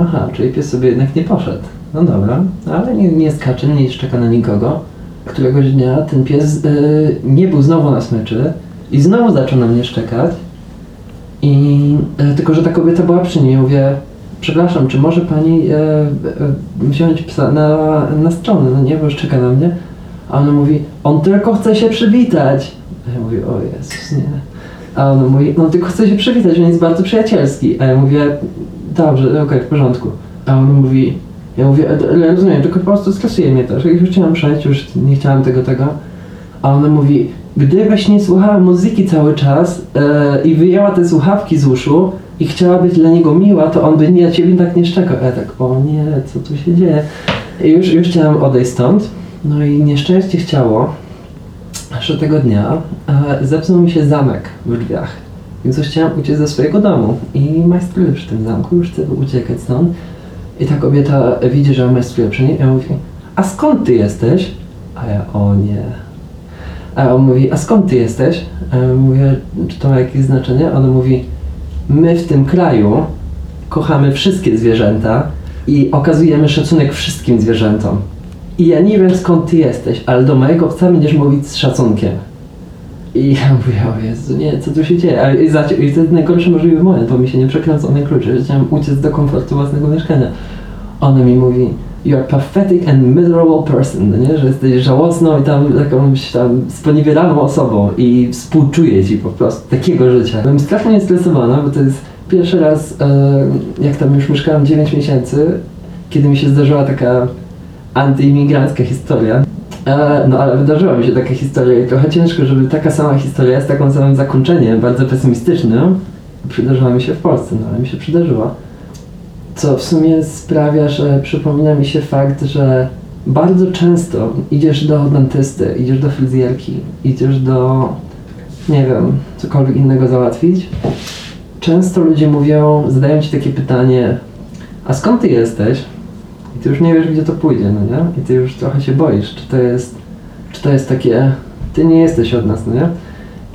Aha, czyli pies sobie jednak nie poszedł. No dobra, ale nie, nie skacze, nie szczeka na nikogo. Któregoś dnia ten pies y, nie był znowu na smyczy i znowu zaczął na mnie szczekać. I e, tylko, że ta kobieta była przy niej. Mówię, przepraszam, czy może pani e, e, wziąć psa na, na stronę, no nie, bo już czeka na mnie. A ona mówi, on tylko chce się przywitać. A ja mówię, o Jezus, nie. A ona mówi, no tylko chce się przywitać, on jest bardzo przyjacielski. A ja mówię, dobrze, okej, w porządku. A ona mówi, ja mówię, ale rozumiem, tylko po prostu stresuje mnie to, że już chciałam przejść, już nie chciałam tego, tego. A ona mówi, gdybyś nie słuchała muzyki cały czas e, i wyjęła te słuchawki z uszu i chciała być dla niego miła, to on by nie, ciebie tak nie szczekał. Ja tak, o nie, co tu się dzieje? I już, już chciałam odejść stąd. No i nieszczęście chciało, że tego dnia e, zepsuł mi się zamek w drzwiach. Więc już uciec ze swojego domu. I majstruję przy tym zamku, już chcę uciekać stąd. I ta kobieta widzi, że majstruję przy niej i mówi, a skąd ty jesteś? A ja, o nie. A on mówi, a skąd ty jesteś? A ja mówię, czy to ma jakieś znaczenie? Ona mówi, my w tym kraju kochamy wszystkie zwierzęta i okazujemy szacunek wszystkim zwierzętom. I ja nie wiem skąd ty jesteś, ale do mojego psa będziesz mówić z szacunkiem. I ja mówię, o Jezu, nie, co tu się dzieje? I, zaci- I to jest najgorszy możliwy moment, bo mi się nie przekręcone klucze, chciałem uciec do komfortu własnego mieszkania. Ona mi mówi, you're pathetic and miserable person, no nie? że jesteś żałosną i tam jakąś tam sponiewieraną osobą i współczuję ci po prostu takiego życia. Byłem strasznie stresowana, bo to jest pierwszy raz, e, jak tam już mieszkałem 9 miesięcy, kiedy mi się zdarzyła taka antyimigrancka historia. E, no ale wydarzyła mi się taka historia i trochę ciężko, żeby taka sama historia z takim samym zakończeniem, bardzo pesymistycznym, przydarzyła mi się w Polsce, no ale mi się przydarzyła. Co w sumie sprawia, że przypomina mi się fakt, że bardzo często idziesz do dentysty, idziesz do fryzjerki, idziesz do, nie wiem, cokolwiek innego załatwić. Często ludzie mówią, zadają ci takie pytanie, a skąd ty jesteś? I ty już nie wiesz, gdzie to pójdzie, no nie? I ty już trochę się boisz, czy to jest, czy to jest takie, ty nie jesteś od nas, no nie?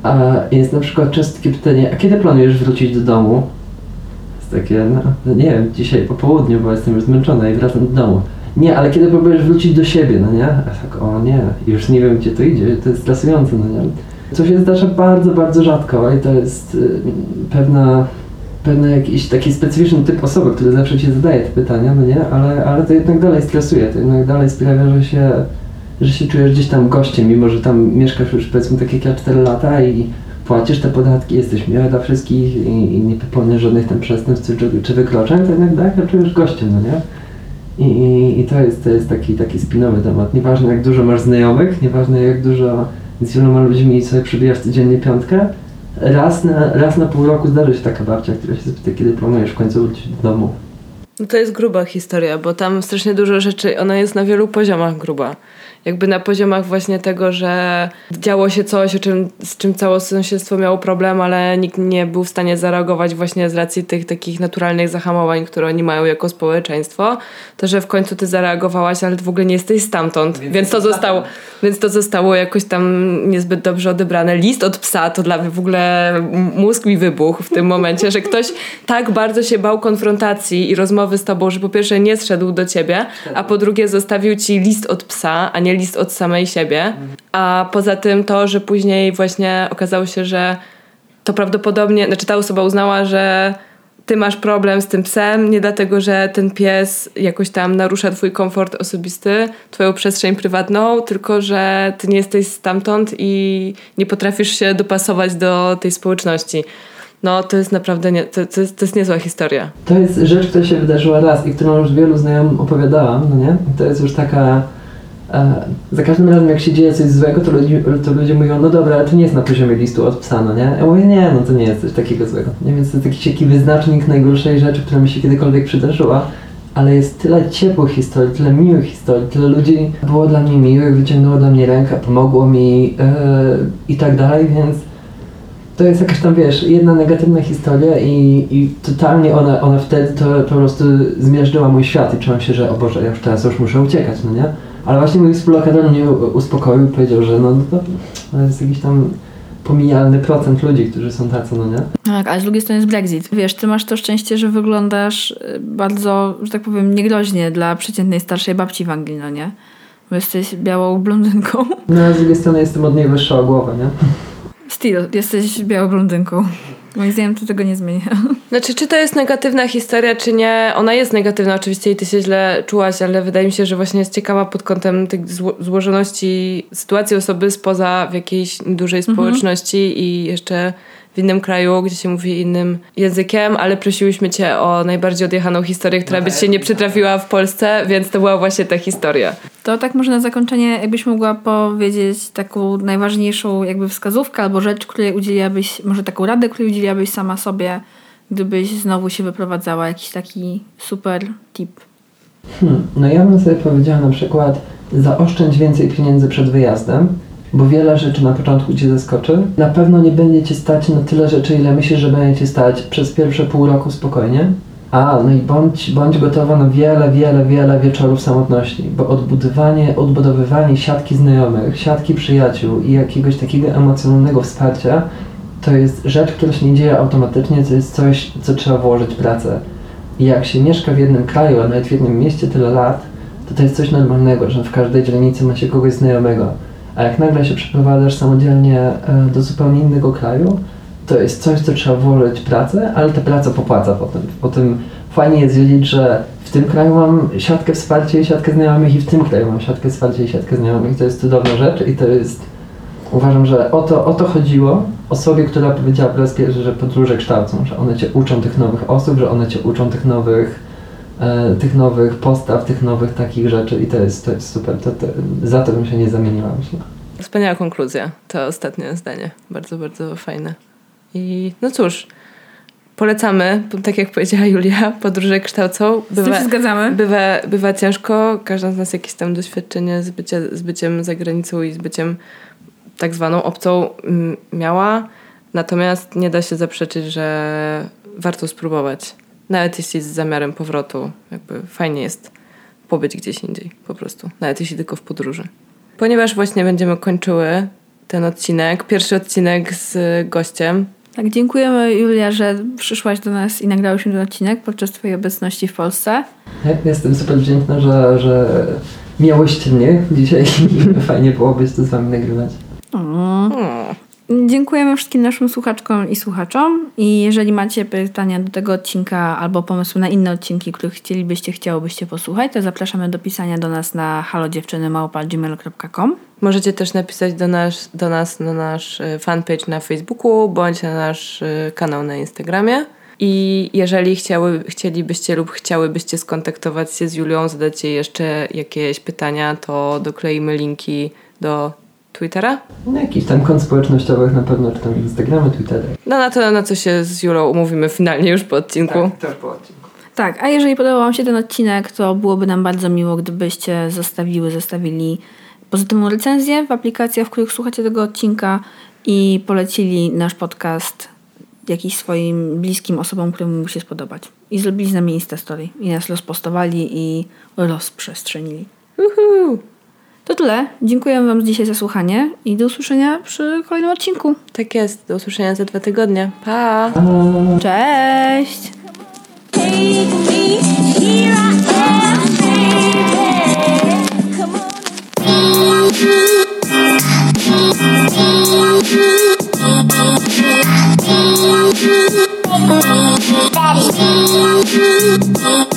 A jest na przykład często takie pytanie, a kiedy planujesz wrócić do domu? Jest takie, no, no nie wiem, dzisiaj po południu, bo jestem już zmęczona i wracam do domu. Nie, ale kiedy próbujesz wrócić do siebie, no nie? A tak, o nie, już nie wiem, gdzie to idzie, to jest stresujące, no nie? To się zdarza bardzo, bardzo rzadko i to jest y, pewna pewny jakiś taki specyficzny typ osoby, który zawsze ci zadaje te pytania, no nie? Ale, ale to jednak dalej stresuje, to jednak dalej sprawia, że się, że się czujesz gdzieś tam gościem, mimo że tam mieszkasz już powiedzmy tak jak ja 4 lata i płacisz te podatki, jesteś miły dla wszystkich i, i nie popełniasz żadnych tam przestępstw czy, czy wykroczeń, to jednak dalej się czujesz gościem, no nie? I, i, I to jest, to jest taki, taki spinowy temat. Nieważne jak dużo masz znajomych, nieważne jak dużo z wieloma ludźmi sobie przybijasz codziennie piątkę, raz na, raz na pół roku zdarzy się taka babcia, która się zapyta, kiedy planujesz w końcu wrócić do domu. No to jest gruba historia, bo tam strasznie dużo rzeczy, ona jest na wielu poziomach gruba. Jakby na poziomach właśnie tego, że działo się coś, o czym, z czym całe sąsiedztwo miało problem, ale nikt nie był w stanie zareagować właśnie z racji tych takich naturalnych zahamowań, które oni mają jako społeczeństwo, to że w końcu ty zareagowałaś, ale w ogóle nie jesteś stamtąd, więc, to zostało, więc to zostało jakoś tam niezbyt dobrze odebrane. List od psa to dla mnie w ogóle mózg mi wybuchł w tym momencie, że ktoś tak bardzo się bał konfrontacji i rozmowy z tobą, że po pierwsze nie zszedł do ciebie, a po drugie zostawił ci list od psa, a nie list od samej siebie. A poza tym to, że później właśnie okazało się, że to prawdopodobnie, znaczy ta osoba uznała, że ty masz problem z tym psem, nie dlatego, że ten pies jakoś tam narusza twój komfort osobisty, twoją przestrzeń prywatną, tylko że ty nie jesteś stamtąd i nie potrafisz się dopasować do tej społeczności. No to jest naprawdę, nie, to, to, jest, to jest niezła historia. To jest rzecz, która się wydarzyła raz i którą już wielu znajomym opowiadałam, no nie? To jest już taka... E, za każdym razem jak się dzieje coś złego, to, ludzi, to ludzie mówią, no dobra, ale to nie jest na poziomie listu od psa, no nie? Ja mówię, nie, no to nie jest coś takiego złego. Nie, więc to jest jakiś taki wyznacznik najgorszej rzeczy, która mi się kiedykolwiek przydarzyła. Ale jest tyle ciepłych historii, tyle miłych historii, tyle ludzi było dla mnie miłych, wyciągnęło dla mnie rękę, pomogło mi e, i tak dalej, więc to jest jakaś tam, wiesz, jedna negatywna historia i, i totalnie ona, ona wtedy to po prostu zmiażdżyła mój świat i czułem się, że o Boże, ja już teraz już muszę uciekać, no nie? Ale właśnie mój współlokator mnie uspokoił i powiedział, że no to, to jest jakiś tam pomijalny procent ludzi, którzy są tacy, no nie? Tak, ale z drugiej strony jest Brexit. Wiesz, ty masz to szczęście, że wyglądasz y, bardzo, że tak powiem, niegroźnie dla przeciętnej starszej babci w Anglii, no nie? Bo jesteś białą blondynką. No a z drugiej strony jestem od niej wyższa o głowę, nie? Still, jesteś białą blondynką. Moim zdaniem to tego nie zmienia. [laughs] Znaczy, czy to jest negatywna historia, czy nie? Ona jest negatywna oczywiście i ty się źle czułaś, ale wydaje mi się, że właśnie jest ciekawa pod kątem tych zło- złożoności sytuacji osoby spoza w jakiejś dużej społeczności i jeszcze w innym kraju, gdzie się mówi innym językiem, ale prosiłyśmy cię o najbardziej odjechaną historię, która by ci się nie przytrafiła w Polsce, więc to była właśnie ta historia. To tak może na zakończenie, jakbyś mogła powiedzieć taką najważniejszą jakby wskazówkę albo rzecz, której udzieliłabyś, może taką radę, której udzieliłabyś sama sobie, gdybyś znowu się wyprowadzała, jakiś taki super tip. Hmm, no ja bym sobie powiedziała na przykład zaoszczędź więcej pieniędzy przed wyjazdem, bo wiele rzeczy na początku Cię zaskoczy. Na pewno nie będzie Cię stać na tyle rzeczy, ile myślisz, że będzie Cię stać przez pierwsze pół roku spokojnie. A, no i bądź, bądź gotowa na wiele, wiele, wiele wieczorów samotności, bo odbudowanie, odbudowywanie siatki znajomych, siatki przyjaciół i jakiegoś takiego emocjonalnego wsparcia to jest rzecz, która się nie dzieje automatycznie, to jest coś, co trzeba włożyć pracę. I jak się mieszka w jednym kraju, a nawet w jednym mieście tyle lat, to to jest coś normalnego, że w każdej dzielnicy ma się kogoś znajomego. A jak nagle się przeprowadzasz samodzielnie e, do zupełnie innego kraju, to jest coś, co trzeba włożyć pracę, ale ta praca popłaca potem. Potem fajnie jest wiedzieć, że w tym kraju mam siatkę wsparcia i siatkę znajomych i w tym kraju mam siatkę wsparcia i siatkę znajomych. To jest cudowna rzecz i to jest... Uważam, że o to, o to chodziło osobie, która powiedziała po raz pierwszy, że podróże kształcą, że one cię uczą tych nowych osób, że one cię uczą tych nowych, e, tych nowych postaw, tych nowych takich rzeczy i to jest, to jest super. To, to, za to bym się nie zamieniła, myślę. Wspaniała konkluzja, to ostatnie zdanie. Bardzo, bardzo fajne. I no cóż, polecamy, bo tak jak powiedziała Julia, podróże kształcą. Z tym się zgadzamy. bywa, bywa ciężko. Każda z nas jakieś tam doświadczenie z, bycie, z byciem za granicą i z byciem tak zwaną obcą mm, miała. Natomiast nie da się zaprzeczyć, że warto spróbować. Nawet jeśli z zamiarem powrotu. Jakby fajnie jest pobyć gdzieś indziej po prostu. Nawet jeśli tylko w podróży. Ponieważ właśnie będziemy kończyły ten odcinek, pierwszy odcinek z gościem, Tak, dziękujemy Julia, że przyszłaś do nas i nagrałyśmy ten odcinek podczas twojej obecności w Polsce. Ja jestem super wdzięczna, że, że miałyście mnie [laughs] dzisiaj i fajnie byłoby to z wami nagrywać. O. Dziękujemy wszystkim naszym słuchaczkom i słuchaczom. I jeżeli macie pytania do tego odcinka albo pomysły na inne odcinki, których chcielibyście, chciałobyście posłuchać, to zapraszamy do pisania do nas na halodziewczynymałpa.gmail.com Możecie też napisać do nas, do nas na nasz y, fanpage na Facebooku bądź na nasz y, kanał na Instagramie. I jeżeli chciały, chcielibyście lub chciałybyście skontaktować się z Julią, zadać jej jeszcze jakieś pytania, to dokleimy linki do Twittera. No, jakichś tam kont społecznościowych na pewno, czy tam Instagramy, Twittery. No na to, na co się z Julą umówimy finalnie już po odcinku. też po odcinku. Tak, a jeżeli podobał Wam się ten odcinek, to byłoby nam bardzo miło, gdybyście zostawiły, zostawili pozytywną recenzję w aplikacjach, w których słuchacie tego odcinka i polecili nasz podcast jakiś swoim bliskim osobom, którym mógłby się spodobać. I zrobili z nami Insta Story. I nas rozpostowali i rozprzestrzenili. Uhu. To tyle. Dziękuję Wam dzisiaj za słuchanie i do usłyszenia przy kolejnym odcinku. Tak jest. Do usłyszenia za dwa tygodnie. Pa! Cześć! Daddy.